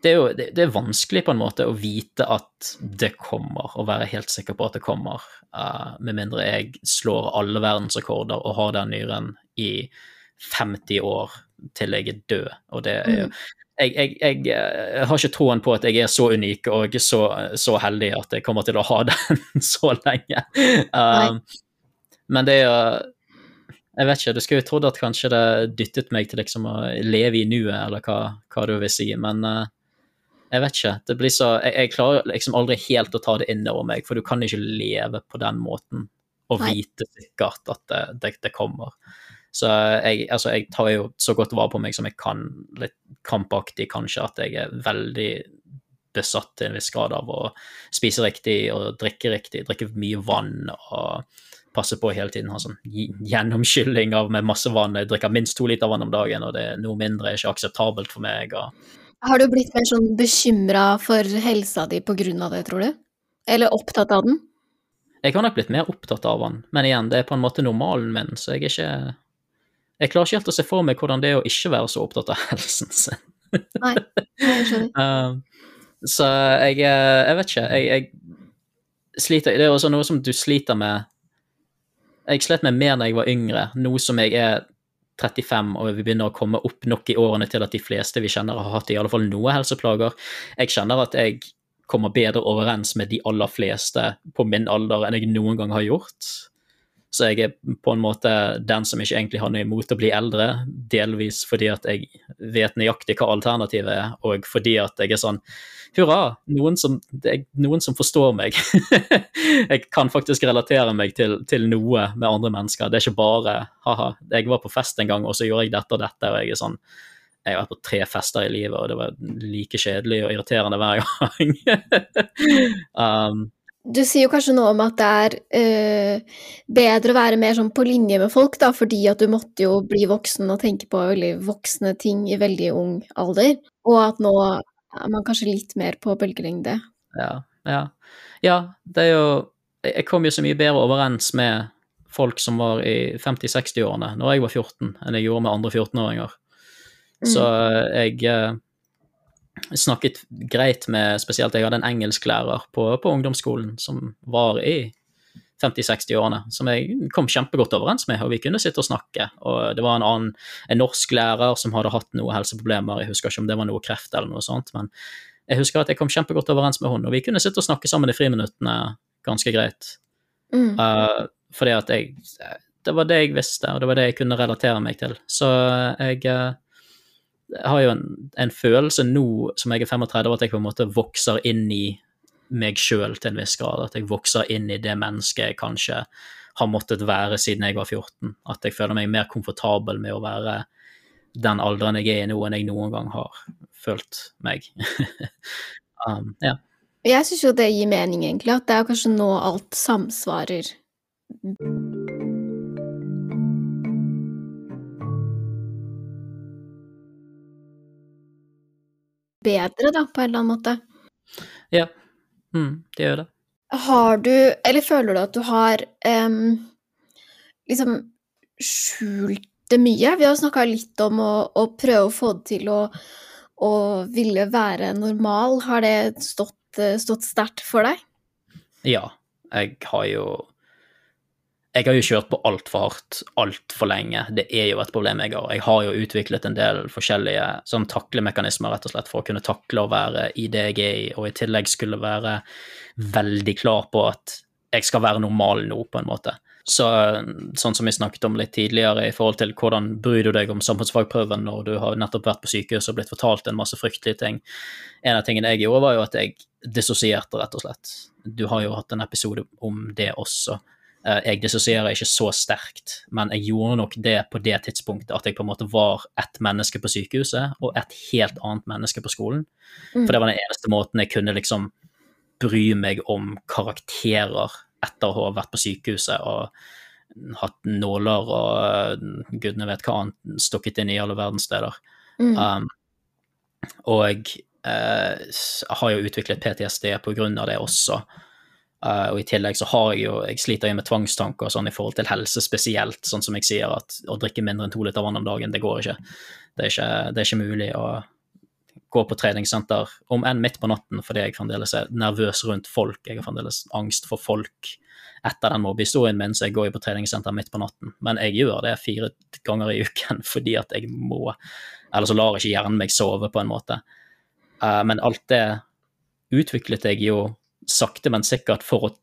det er jo det, det, er vanskelig på en måte å vite at det kommer, og være helt sikker på at det kommer, uh, med mindre jeg slår alle verdensrekorder og har den nyren i 50 år til jeg er død. Og det er jo mm jeg, jeg, jeg, jeg, eh, har ikke troen på at jeg er så unik og så, så heldig at jeg kommer til å ha den så lenge. Um, men det er Jeg vet ikke, du skulle jo trodd at kanskje det dyttet meg til liksom å leve i nuet, eller hva, hva, du vil si, men uh, jeg vet ikke. Det blir så Jeg, klarer liksom aldri helt å ta det inn over meg, for du kan ikke leve på den måten og vite sikkert at det, det, det kommer. Så jeg, altså, jeg tar jo så godt vare på meg som jeg kan, litt krampaktig kanskje, at jeg er veldig besatt til en viss grad av å spise riktig og drikke riktig, drikke mye vann og passe på hele tiden ha sånn gjennomskylling av med masse vann. Jeg drikker minst to liter vann om dagen, og det er noe mindre er ikke akseptabelt for meg. Og... Har du blitt mer sånn bekymra for helsa di på grunn av det, tror du? Eller opptatt av den? Jeg har nok blitt mer opptatt av den, men igjen, det er på en måte normalen min, så jeg er ikke Jeg klarer ikke helt å se for meg hvordan det er å ikke være så opptatt av helsen sin. Nei, jeg skjønner. Uh, så jeg Jeg vet ikke. Jeg, jeg sliter Det er også noe som du sliter med Jeg slet med mer da jeg var yngre, nå som jeg er 35 og vi begynner å komme opp nok i årene til at de fleste vi kjenner, har hatt i alle fall noe helseplager. Jeg kjenner at jeg kommer bedre overens med de aller fleste på min alder enn jeg noen gang har gjort. Så jeg er på en måte den som ikke egentlig har noe imot å bli eldre, delvis fordi at jeg vet nøyaktig hva alternativet er, og fordi at jeg er sånn Hurra, noen som, noen som forstår meg. jeg kan faktisk relatere meg til, til, noe med andre mennesker. Det er ikke bare ha-ha, jeg var på fest en gang, og så gjorde jeg dette og dette, og jeg er sånn jeg har vært på tre fester i livet, og det var like kjedelig og irriterende hver gang. um, du sier jo kanskje noe om at det er øh, bedre å være mer sånn på linje med folk, da, fordi at du måtte jo bli voksen og tenke på veldig voksne ting i veldig ung alder, og at nå er man kanskje litt mer på bølgelengde. Ja, ja. Ja, det er jo Jeg kom jo så mye bedre overens med folk som var i 50-60-årene når jeg var 14, enn jeg gjorde med andre 14-åringer. Mm. Så jeg eh, snakket greit med Spesielt jeg hadde en engelsklærer på, på ungdomsskolen som var i 50-60-årene, som jeg kom kjempegodt overens med, og vi kunne sitte og snakke. Og det var en annen, en norsk lærer som hadde hatt noen helseproblemer, jeg husker ikke om det var noe kreft eller noe sånt, men jeg husker at jeg kom kjempegodt overens med henne, og vi kunne sitte og snakke sammen i friminuttene ganske greit. Mm. Uh, fordi at jeg Det var det jeg visste, og det var det jeg kunne relatere meg til. Så jeg uh, jeg har jo en, en, følelse nå som jeg er 35, at jeg på en måte vokser inn i meg sjøl til en viss grad. At jeg vokser inn i det mennesket jeg kanskje har måttet være siden jeg var 14. At jeg føler meg mer komfortabel med å være den alderen jeg er i nå, enn jeg noen gang har følt meg. um, ja. Jeg syns jo det gir mening, egentlig, at det er kanskje nå alt samsvarer. Bedre, da, på en eller annen måte. Ja, mm, det gjør det. Har du, eller føler du at du har um, liksom skjult det mye? Vi har snakka litt om å, å, prøve å få det til å, å ville være normal. Har det stått, stått sterkt for deg? Ja, jeg har jo jeg har jo kjørt på altfor hardt altfor lenge. Det er jo et problem jeg har. Jeg har jo utviklet en del forskjellige sånn taklemekanismer rett og slett for å kunne takle å være i det jeg er i, og i tillegg skulle være veldig klar på at jeg skal være normal nå, på en måte. Så, sånn som vi snakket om litt tidligere i forhold til hvordan bryr du deg om samfunnsfagprøven når du har nettopp vært på sykehus og blitt fortalt en masse fryktelige ting. En av tingene jeg gjorde, var jo at jeg dissosierte, rett og slett. Du har jo hatt en episode om det også. Eh, jeg dissosierer ikke så sterkt, men jeg gjorde nok det på det tidspunktet at jeg på en måte var ett menneske på sykehuset og et helt annet menneske på skolen. Mm. For det var den eneste måten jeg kunne liksom bry meg om karakterer etter å ha vært på sykehuset og hatt nåler og uh, gudene vet hva annet stukket inn i alle verdenssteder. Mm. Um, og jeg uh, har jo utviklet PTSD på grunn av det også. Uh, og i tillegg så har jeg jo Jeg sliter jo med tvangstanker sånn i forhold til helse spesielt, sånn som jeg sier at å drikke mindre enn to liter vann om dagen, det går ikke. Det er ikke, det er ikke mulig å gå på treningssenter, om enn midt på natten, fordi jeg fremdeles er nervøs rundt folk. Jeg har fremdeles angst for folk etter den mobbehistorien min, så jeg går jo på treningssenter midt på natten. Men jeg gjør det fire ganger i uken fordi at jeg må. Eller så lar ikke hjernen meg sove, på en måte. Uh, men alt det utviklet jeg jo sakte, men sikkert for å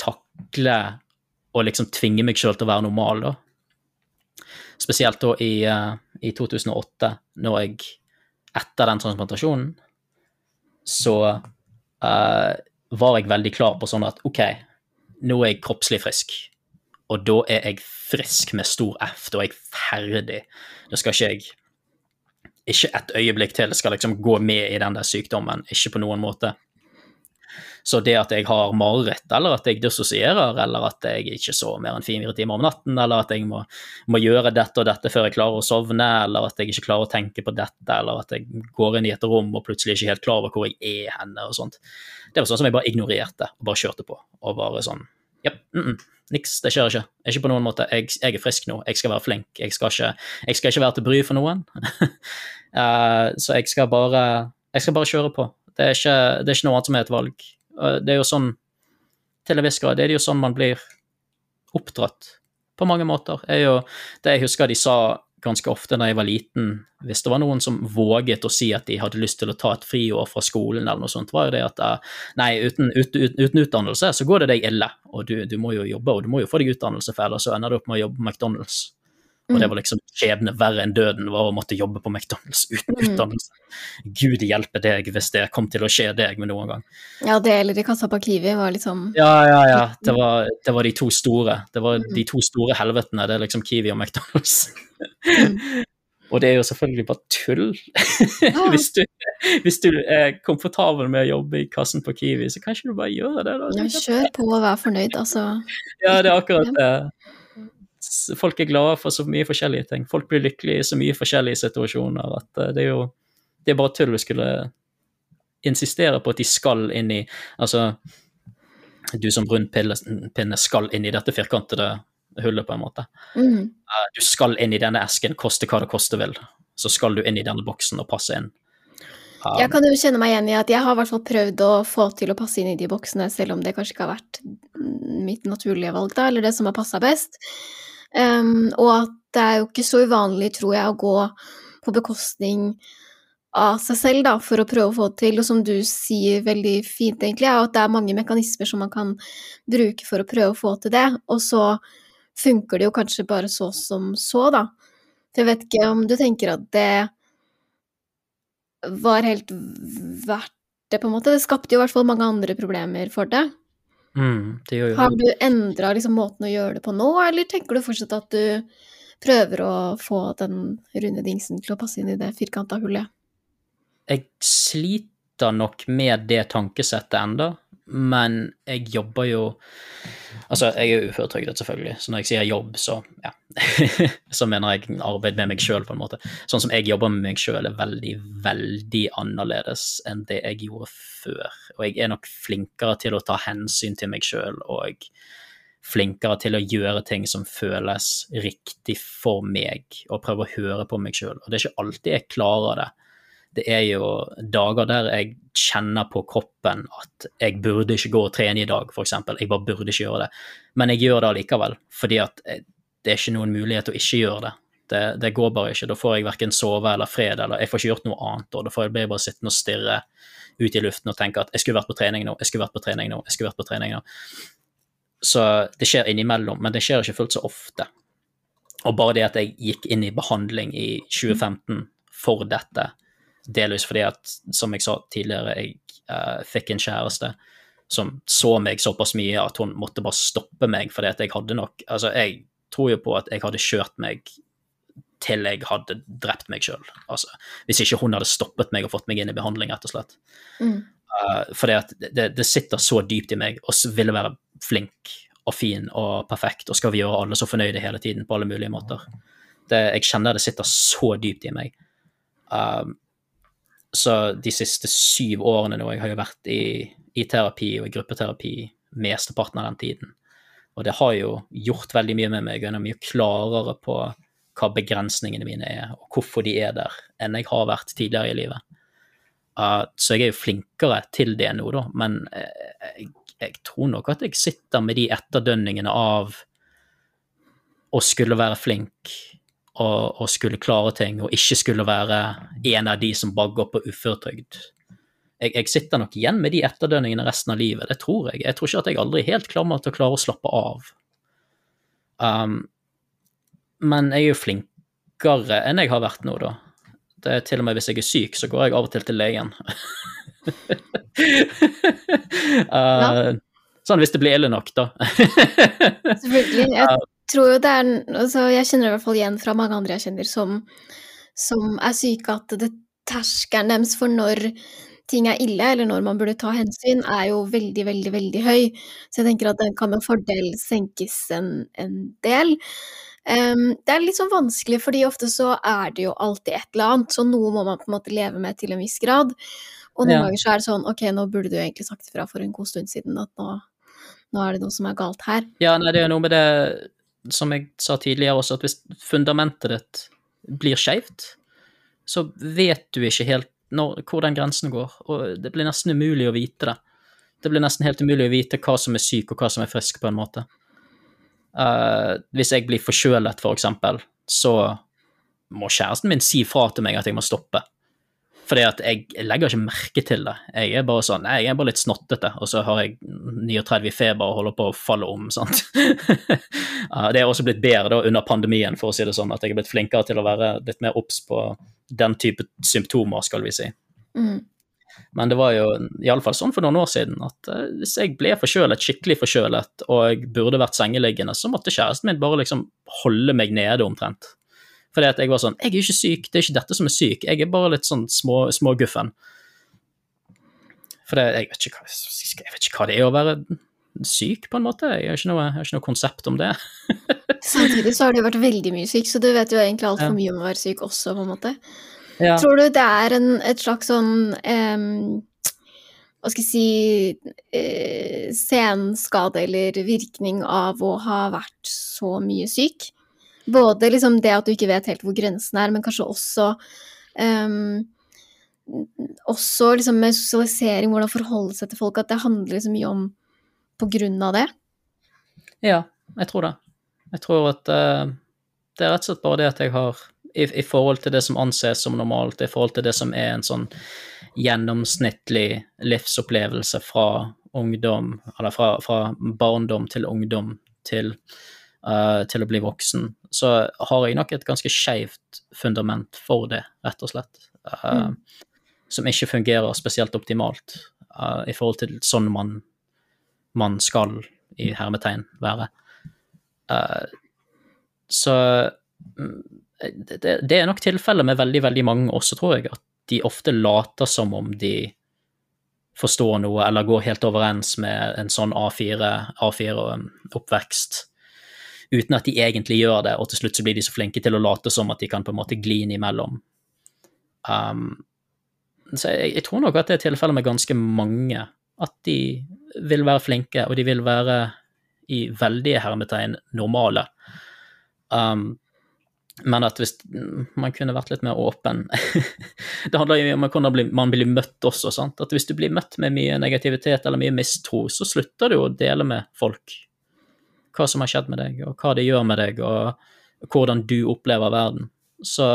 takle og liksom tvinge meg sjøl til å være normal, da. Spesielt da i, uh, i 2008, når jeg Etter den transplantasjonen, så uh, var jeg veldig klar på sånn at OK, nå er jeg kroppslig frisk. Og da er jeg frisk med stor F. Da er jeg ferdig. Da skal ikke jeg Ikke et øyeblikk til skal liksom gå med i den der sykdommen. Ikke på noen måte. Så det at jeg har mareritt, eller at jeg dissosierer, eller at jeg ikke sover mer enn fire timer om natten, eller at jeg må, må, gjøre dette og dette før jeg klarer å sovne, eller at jeg ikke klarer å tenke på dette, eller at jeg går inn i et rom og plutselig ikke helt klar over hvor jeg er henne, og sånt. Det var sånn som jeg bare ignorerte og bare kjørte på. Og bare sånn Ja, mm -mm, niks, det skjer ikke. Ikke på noen måte. Jeg, jeg, er frisk nå, jeg skal være flink. Jeg skal ikke, jeg skal ikke være til bry for noen. uh, så jeg skal bare jeg skal bare kjøre på. Det er ikke, det er ikke noe annet som er et valg. Det er jo sånn Til en viss grad det er jo sånn man blir oppdratt, på mange måter. Er jo, det jeg husker de sa ganske ofte da jeg var liten, hvis det var noen som våget å si at de hadde lyst til å ta et friår fra skolen, eller noe sånt, var jo det at eh, nei, uten, uten, uten utdannelse så går det deg ille, og du, du, må jo jobbe, og du må jo få deg utdannelse, for ellers så ender du opp med å jobbe på McDonald's. Og det mm. var liksom skjebne verre enn døden var å måtte jobbe på McDonald's uten mm. utdannelse. Gud hjelpe deg hvis det kom til å skje deg med noen gang. Ja, det eller i kassa på Kiwi var liksom Ja, ja, ja. Det var, det var de to store. Det var mm. de to store helvetene. Det er liksom Kiwi og McDonald's. Mm. og det er jo selvfølgelig bare tull. Hvis, du, hvis, du, er komfortabel med å jobbe i kassen på Kiwi, så kan ikke du bare gjøre det. da. Ja, kjør på og vær fornøyd, altså. Ja, det er akkurat det folk er glade for så mye forskjellige ting. Folk blir lykkelige i så mye forskjellige situasjoner at eh, det er jo det er bare tull å skulle insistere på at de skal inn i Altså, du som rund pinne skal inn i dette firkantede hullet, på en måte. Mm. Uh, du skal inn i denne esken, koste hva det koste vil. Så skal du inn i denne boksen og passe inn. Um, jeg kan jo kjenne meg igjen i at jeg har i hvert fall prøvd å få til å passe inn i de boksene, selv om det kanskje ikke har vært mitt naturlige valg, da, eller det som har passa best. Um, og at det er jo ikke så uvanlig, tror jeg, å gå på bekostning av seg selv, da, for å prøve å få det til. Og som du sier veldig fint, egentlig, er at det er mange mekanismer som man kan bruke for å prøve å få til det, og så funker det jo kanskje bare så som så, da. For jeg vet ikke om du tenker at det var helt verdt det, på en måte. Det skapte jo i hvert fall mange andre problemer for det. Mm, det gjør jo Har du endra liksom, måten å gjøre det på nå, eller tenker du fortsatt at du prøver å få den runde dingsen til å passe inn i det firkanta hullet? Jeg sliter nok med det tankesettet enda, men jeg jobber jo Altså, jeg er uføretrygdet, selvfølgelig, så når jeg sier jobb, så ja. så mener jeg arbeid med meg sjøl, på en måte. Sånn som jeg jobber med meg sjøl, er veldig, veldig annerledes enn det jeg gjorde før. Og jeg er nok flinkere til å ta hensyn til meg sjøl, og flinkere til å gjøre ting som føles riktig for meg, og prøve å høre på meg sjøl. Og det er ikke alltid jeg klarer det det er jo dager der jeg kjenner på kroppen at jeg burde ikke gå og trene i dag, f.eks. Jeg bare burde ikke gjøre det. Men jeg gjør det allikevel, fordi at det er ikke noen mulighet å ikke gjøre det. Det, det går bare ikke. Da får jeg verken sove eller fred, eller jeg får ikke gjort noe annet. og Da får jeg bare sittende og stirre ut i luften og tenke at jeg skulle vært på trening nå, jeg skulle vært på trening nå, jeg skulle vært på trening nå. Så det skjer innimellom, men det skjer ikke fullt så ofte. Og bare det at jeg gikk inn i behandling i 2015 for dette, Delvis fordi at, som jeg sa tidligere, jeg uh, fikk en kjæreste som så meg såpass mye at hun måtte bare stoppe meg fordi at jeg hadde nok Altså, jeg tror jo på at jeg hadde kjørt meg til jeg hadde drept meg sjøl. Altså, hvis ikke hun hadde stoppet meg og fått meg inn i behandling, rett og slett. Mm. Uh, fordi at det, det, sitter så dypt i meg og ville være flink og fin og perfekt, og skal vi gjøre alle så fornøyde hele tiden på alle mulige måter. Det, jeg kjenner det sitter så dypt i meg. Um, så de siste syv årene nå, jeg har jo vært i, i terapi og i gruppeterapi mesteparten av den tiden. Og det har jo gjort veldig mye med meg, og jeg er mye klarere på hva begrensningene mine er, og hvorfor de er der, enn jeg har vært tidligere i livet. Uh, så jeg er jo flinkere til det nå, da, men jeg, jeg, jeg tror nok at jeg sitter med de etterdønningene av å skulle være flink og, og, skulle klare ting, og ikke skulle være en av de som bare går på uføretrygd. Jeg, jeg, sitter nok igjen med de etterdønningene resten av livet, det tror jeg. Jeg tror ikke at jeg aldri helt klarer til å klare å slappe av. Um, men jeg er jo flinkere enn jeg har vært nå, da. Det er til og med hvis jeg er syk, så går jeg av og til til legen. uh, ja. Sånn hvis det blir ille nok, da. Selvfølgelig. Jeg tror jo det er altså Jeg kjenner i hvert fall igjen fra mange andre jeg kjenner som, som er syke, at det terskelen deres for når ting er ille, eller når man burde ta hensyn, er jo veldig, veldig, veldig høy. Så jeg tenker at den kan med fordel senkes en, en del. Um, det er litt sånn vanskelig, fordi ofte så er det jo alltid et eller annet, så noe må man på en måte leve med til en viss grad. Og noen Ja. ganger så er det sånn, ok, nå burde du egentlig sagt ifra for en god stund siden at nå, nå er det noe som er galt her. Ja, nei, det er jo noe med det, som jeg sa tidligere også, at hvis fundamentet ditt blir skeivt, så vet du ikke helt når, hvor den grensen går, og det blir nesten umulig å vite det. Det blir nesten helt umulig å vite hva som er syk, og hva som er frisk, på en måte. Uh, hvis jeg blir forkjølet, for eksempel, så må kjæresten min si fra til meg at jeg må stoppe. Fordi at jeg legger ikke merke til det. Jeg er bare sånn, nei, jeg er bare litt snottete, og så har jeg 39 i feber og holder på å falle om, sant. Det er også blitt bedre da under pandemien, for å si det sånn, at jeg er blitt flinkere til å være litt mer obs på den type symptomer, skal vi si. Mm. Men det var jo iallfall sånn for noen år siden at eh, hvis jeg ble forkjølet, skikkelig forkjølet, og jeg burde vært sengeliggende, så måtte kjæresten min bare liksom holde meg nede omtrent. Fordi at jeg var sånn Jeg er ikke syk, det er ikke dette som er syk, jeg er bare litt sånn små, småguffen. For det, jeg, vet hva, jeg vet ikke hva det er å være syk, på en måte. Jeg har ikke noe, har ikke noe konsept om det. Samtidig så har du vært veldig mye syk, så du vet jo egentlig altfor Ja. mye om å være syk også, på en måte. Ja. Tror du det er en, et slags sånn em, Hva skal jeg si eh, Senskade eller virkning av å ha vært så mye syk? Både liksom det at du ikke vet helt hvor grensen er, men kanskje også um, Også liksom med sosialisering, hvordan forholde seg til folk, at det handler liksom mye om på grunn av det. Ja, jeg tror det. Jeg tror at uh, det er rett og slett bare det at jeg har i, I forhold til det som anses som normalt, i forhold til det som er en sånn gjennomsnittlig livsopplevelse fra ungdom, eller fra, fra barndom til ungdom til, uh, til å bli voksen, så har jeg nok et ganske skeivt fundament for det, rett og slett. Uh, Mm. Som ikke fungerer spesielt optimalt uh, i forhold til sånn man, man skal, i hermetegn, være. Uh, så mm, det, det er nok tilfellet med veldig, veldig mange også, tror jeg, at de ofte later som om de forstår noe, eller går helt overens med en sånn A4, A4-oppvekst, uten at de egentlig gjør det, og til slutt så blir de så flinke til å late som at de kan på en måte gli innimellom. Um, så jeg, jeg tror nok at det er tilfellet med ganske mange, at de vil være flinke, og de vil være i veldige hermetegn normale. Um, men at hvis man kunne vært litt mer åpen Det handler jo om hvordan man blir møtt også. sant? At Hvis du blir møtt med mye negativitet eller mye mistro, så slutter du å dele med folk hva som har skjedd med deg, og hva det gjør med deg, og hvordan du opplever verden. Så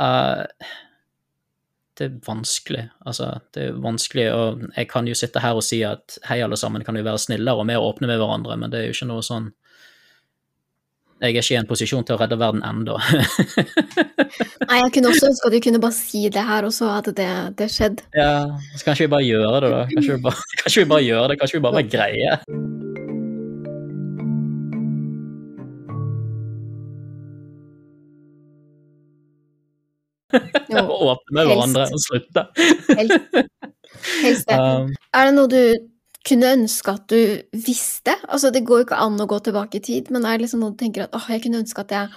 uh, det er vanskelig. Altså, det er vanskelig, og jeg kan jo sitte her og si at hei, alle sammen, kan vi være snillere og mer åpne med hverandre, men det er jo ikke noe sånn Jeg er ikke i en posisjon til å redde verden ennå. Nei, jeg kunne også ønske at du kunne bare si det her, og så hadde det, det skjedde. ja, så kanskje vi bare gjør det, da. Kanskje vi bare, kanskje vi bare gjør det, kanskje vi bare være greie. Åpne med helst. hverandre og slutte. helst, helst det. Um, Er det noe du kunne ønske at du visste? Altså, det går jo ikke an å gå tilbake i tid, men er det liksom noe du tenker at åh, jeg kunne ønske at jeg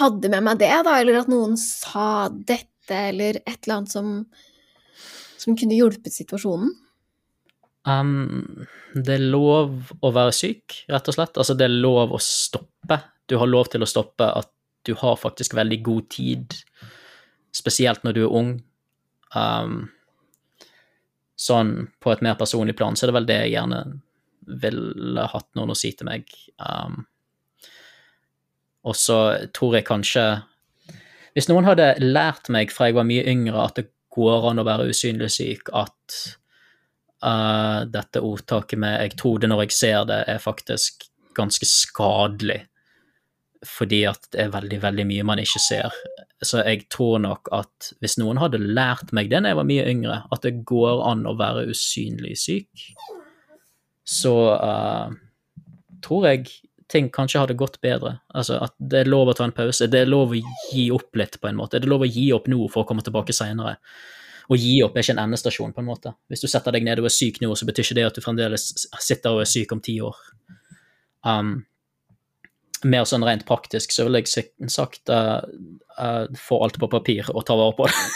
hadde med meg det, da, eller at noen sa dette, eller et eller annet som, som kunne hjulpet situasjonen? Um, det er lov å være syk, rett og slett. Altså, det er lov å stoppe. Du har lov til å stoppe at du har faktisk veldig god tid, spesielt når du er ung. Um, sånn på et mer personlig plan, så er det vel det jeg gjerne ville hatt noen å si til meg. Um, og så tror jeg kanskje Hvis noen hadde lært meg fra jeg var mye yngre at det går an å være usynlig syk, at uh, dette ordtaket med 'jeg tror det når jeg ser det', er faktisk ganske skadelig. Fordi at det er veldig, veldig mye man ikke ser. Så jeg tror nok at hvis noen hadde lært meg det da jeg var mye yngre, at det går an å være usynlig syk, så uh, tror jeg ting kanskje hadde gått bedre. Altså at det er lov å ta en pause, det er lov å gi opp litt, på en måte. Det er lov å gi opp nå for å komme tilbake seinere. å gi opp er ikke en endestasjon, på en måte. Hvis du setter deg ned og er syk nå, så betyr ikke det at du fremdeles sitter og er syk om ti år. Um, mer sånn rent praktisk så ville jeg sagt uh, uh, få alt på papir og ta vare på det.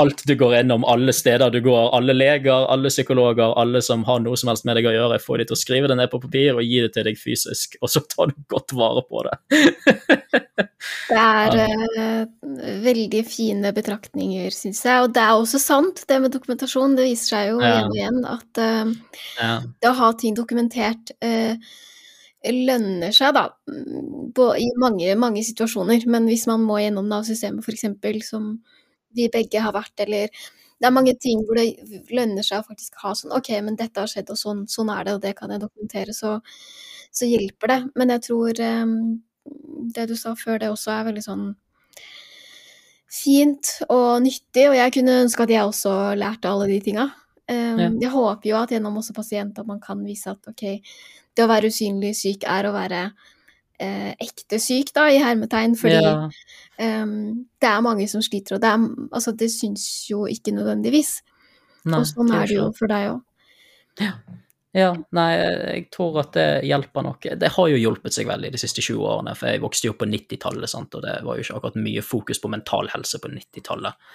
alt du går innom, alle steder du går, alle leger, alle psykologer, alle som har noe som helst med deg å gjøre, få de til å skrive det ned på papir og gi det til deg fysisk, og så tar du godt vare på det. det er uh, veldig fine betraktninger, syns jeg, og det er også sant, det med dokumentasjon. Det viser seg jo ja. igjen og igjen at ja. det å ha ting dokumentert lønner seg, da, på, i mange, mange situasjoner. Men hvis man må gjennom Nav-systemet, f.eks., som vi begge har vært, eller Det er mange ting hvor det lønner seg å faktisk ha sånn OK, men dette har skjedd, og sånn, sånn er det, og det kan jeg dokumentere, så, så hjelper det. Men jeg tror um, det du sa før, det også er veldig sånn fint og nyttig, og jeg kunne ønske at jeg også lærte alle de tinga. Um, ja. Jeg håper jo at gjennom også pasienter man kan vise at OK, det å være usynlig syk er å være eh, ekte syk, da, i hermetegn, fordi ja. um, det er mange som sliter, og det, er, altså, det syns jo ikke nødvendigvis. Nei, og sånn er det jo for deg òg. Ja. ja. nei, jeg tror at det hjelper nok. Det har jo hjulpet seg veldig de siste 20 årene, for jeg vokste jo opp på 90-tallet, og det var jo ikke akkurat mye fokus på mental helse på 90-tallet.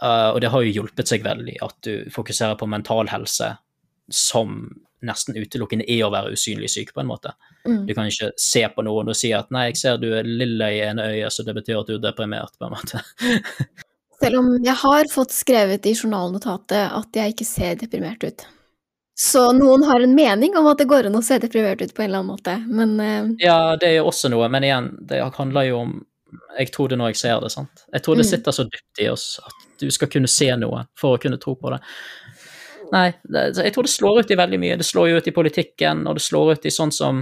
Uh, og det har jo hjulpet seg veldig at du fokuserer på mental helse som nesten utelukkende er å være usynlig syk, på en måte. Mm. Du kan ikke se på noen og si at 'nei, jeg ser du er lilla i ene øyet, så det betyr at du er deprimert', på en måte. Selv om jeg har fått skrevet i journalnotatet at jeg ikke ser deprimert ut. Så noen har en mening om at det går an å se deprimert ut på en eller annen måte, men uh... Ja, det er jo også noe, men igjen, det handler jo om Jeg tror det når jeg ser det, sant. Jeg tror det mm. sitter så dypt i oss at du skal kunne se noe for å kunne tro på det. Nei, det, jeg tror det slår ut i veldig mye. Det slår jo ut i politikken, og det slår ut i sånn som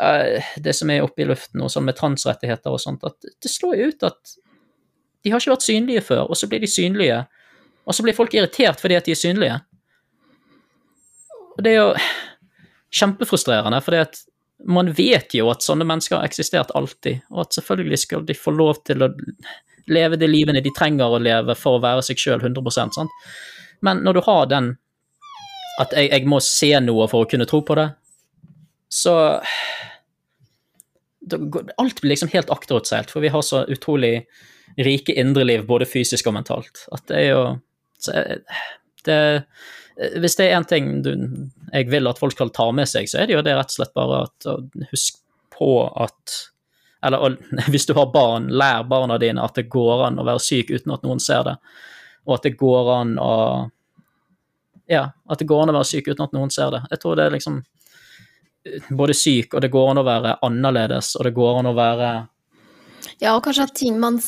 uh, Det som er oppe i luften, og sånn med transrettigheter og sånt, at det slår jo ut at de har ikke vært synlige før, og så blir de synlige. Og så blir folk irritert fordi at de er synlige. Og det er jo kjempefrustrerende, fordi at man vet jo at sånne mennesker har eksistert alltid, og at selvfølgelig skal de få lov til å leve de livene de trenger å leve for å være seg sjøl 100% sant? Men når du har den at jeg, jeg, må se noe for å kunne tro på det, så Alt blir liksom helt akterutseilt, for vi har så utrolig rike indre liv, både fysisk og mentalt, at det er jo det, Hvis det er én ting du, jeg vil at folk skal ta med seg, så er det jo det rett og slett bare at husk på at Eller hvis du har barn, lær barna dine at det går an å være syk uten at noen ser det og at det går an å Ja, at det går an å være syk uten at noen ser det. Jeg tror det er liksom både syk, og det går an å være annerledes, og det går an å være Ja, og kanskje at ting man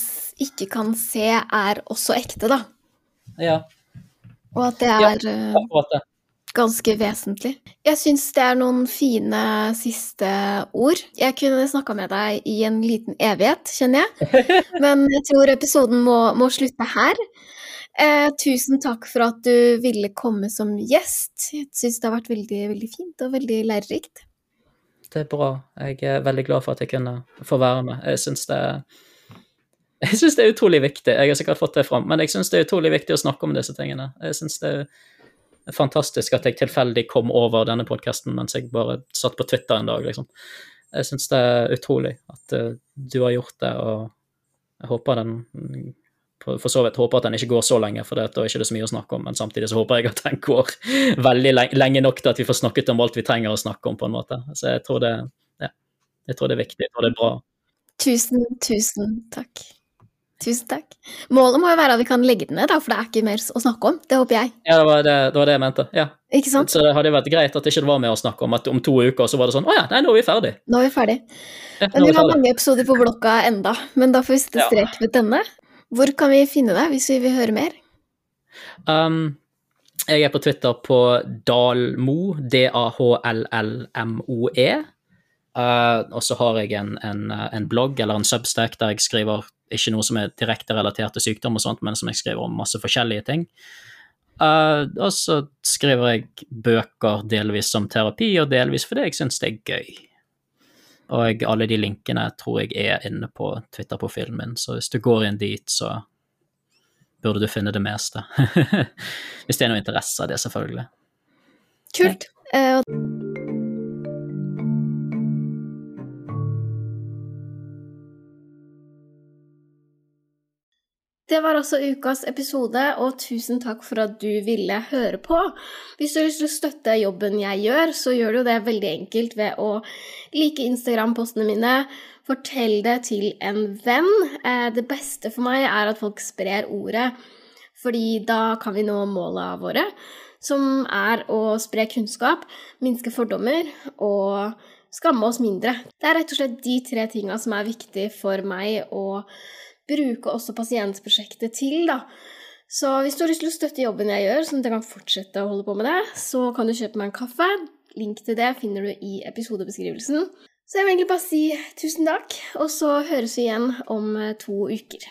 ikke kan se, er også ekte, da. Ja. Og at det er ja, eh, ganske vesentlig. Jeg syns det er noen fine siste ord. Jeg kunne snakka med deg i en liten evighet, kjenner jeg. Men jeg tror episoden må, må slutte her. Eh, tusen takk for at du ville komme som gjest. Jeg syns det har vært veldig, veldig fint og veldig lærerikt. Det er bra. Jeg er veldig glad for at jeg kunne få være med. Jeg syns det, jeg synes det er utrolig viktig. Jeg har sikkert fått det fram, men jeg syns det er utrolig viktig å snakke om disse tingene. Jeg syns det er fantastisk at jeg tilfeldig kom over denne podkasten mens jeg bare satt på Twitter en dag, liksom. Jeg syns det er utrolig at uh, du har gjort det, og jeg håper den for, så vidt håper at den ikke går så lenge, for da er ikke det så mye å snakke om. Men samtidig så håper jeg at den går veldig lenge, nok til at vi får snakket om alt vi trenger å snakke om, på en måte. Så jeg tror det, ja, jeg tror det er viktig, og det er bra. Tusen, tusen takk. Tusen takk. Målet må jo være at vi kan legge den ned, da, for det er ikke mer å snakke om. Det håper jeg. Ja, det var det, det, var det jeg mente. ja. Ikke sant? Så det hadde vært greit at det ikke var mer å snakke om. At om to uker så var det sånn Å ja, nei, nå er vi ferdig. Nå er vi ferdig. Ja, men vi har mange episoder på blokka enda, men da får vi sette strek ved denne. Hvor kan vi finne deg hvis vi vil høre mer? Um, jeg er på Twitter på Dalmo, D-A-H-L-L-M-O-E. Uh, og så har jeg en, en, en, blogg eller en substack der jeg skriver ikke noe som er direkte relatert til sykdom, og sånt, men som jeg skriver om masse forskjellige ting. Uh, og så skriver jeg bøker delvis som terapi, og delvis fordi jeg syns det er gøy. Og alle de linkene tror jeg er inne på Twitter-profilen min, så hvis du går inn dit, så burde du finne det meste. Hvis det er noe interesse av det, selvfølgelig. Kult. Eh, Det var også ukas episode, og tusen takk for at du ville høre på. Hvis du har lyst til å støtte jobben jeg gjør, så gjør du det veldig enkelt ved å like Instagram-postene mine, fortell det til en venn. Eh, det beste for meg er at folk sprer ordet, fordi da kan vi nå måla våre, som er å spre kunnskap, minske fordommer og skamme oss mindre. Det er rett og slett de tre tinga som er viktige for meg å bruke også pasientprosjektet til, da. Så hvis du har lyst til å støtte jobben jeg gjør, sånn at jeg kan fortsette å holde på med det, så kan du kjøpe meg en kaffe. Link til det finner du i episodebeskrivelsen. Så jeg vil egentlig bare si tusen takk, og så høres vi igjen om to uker.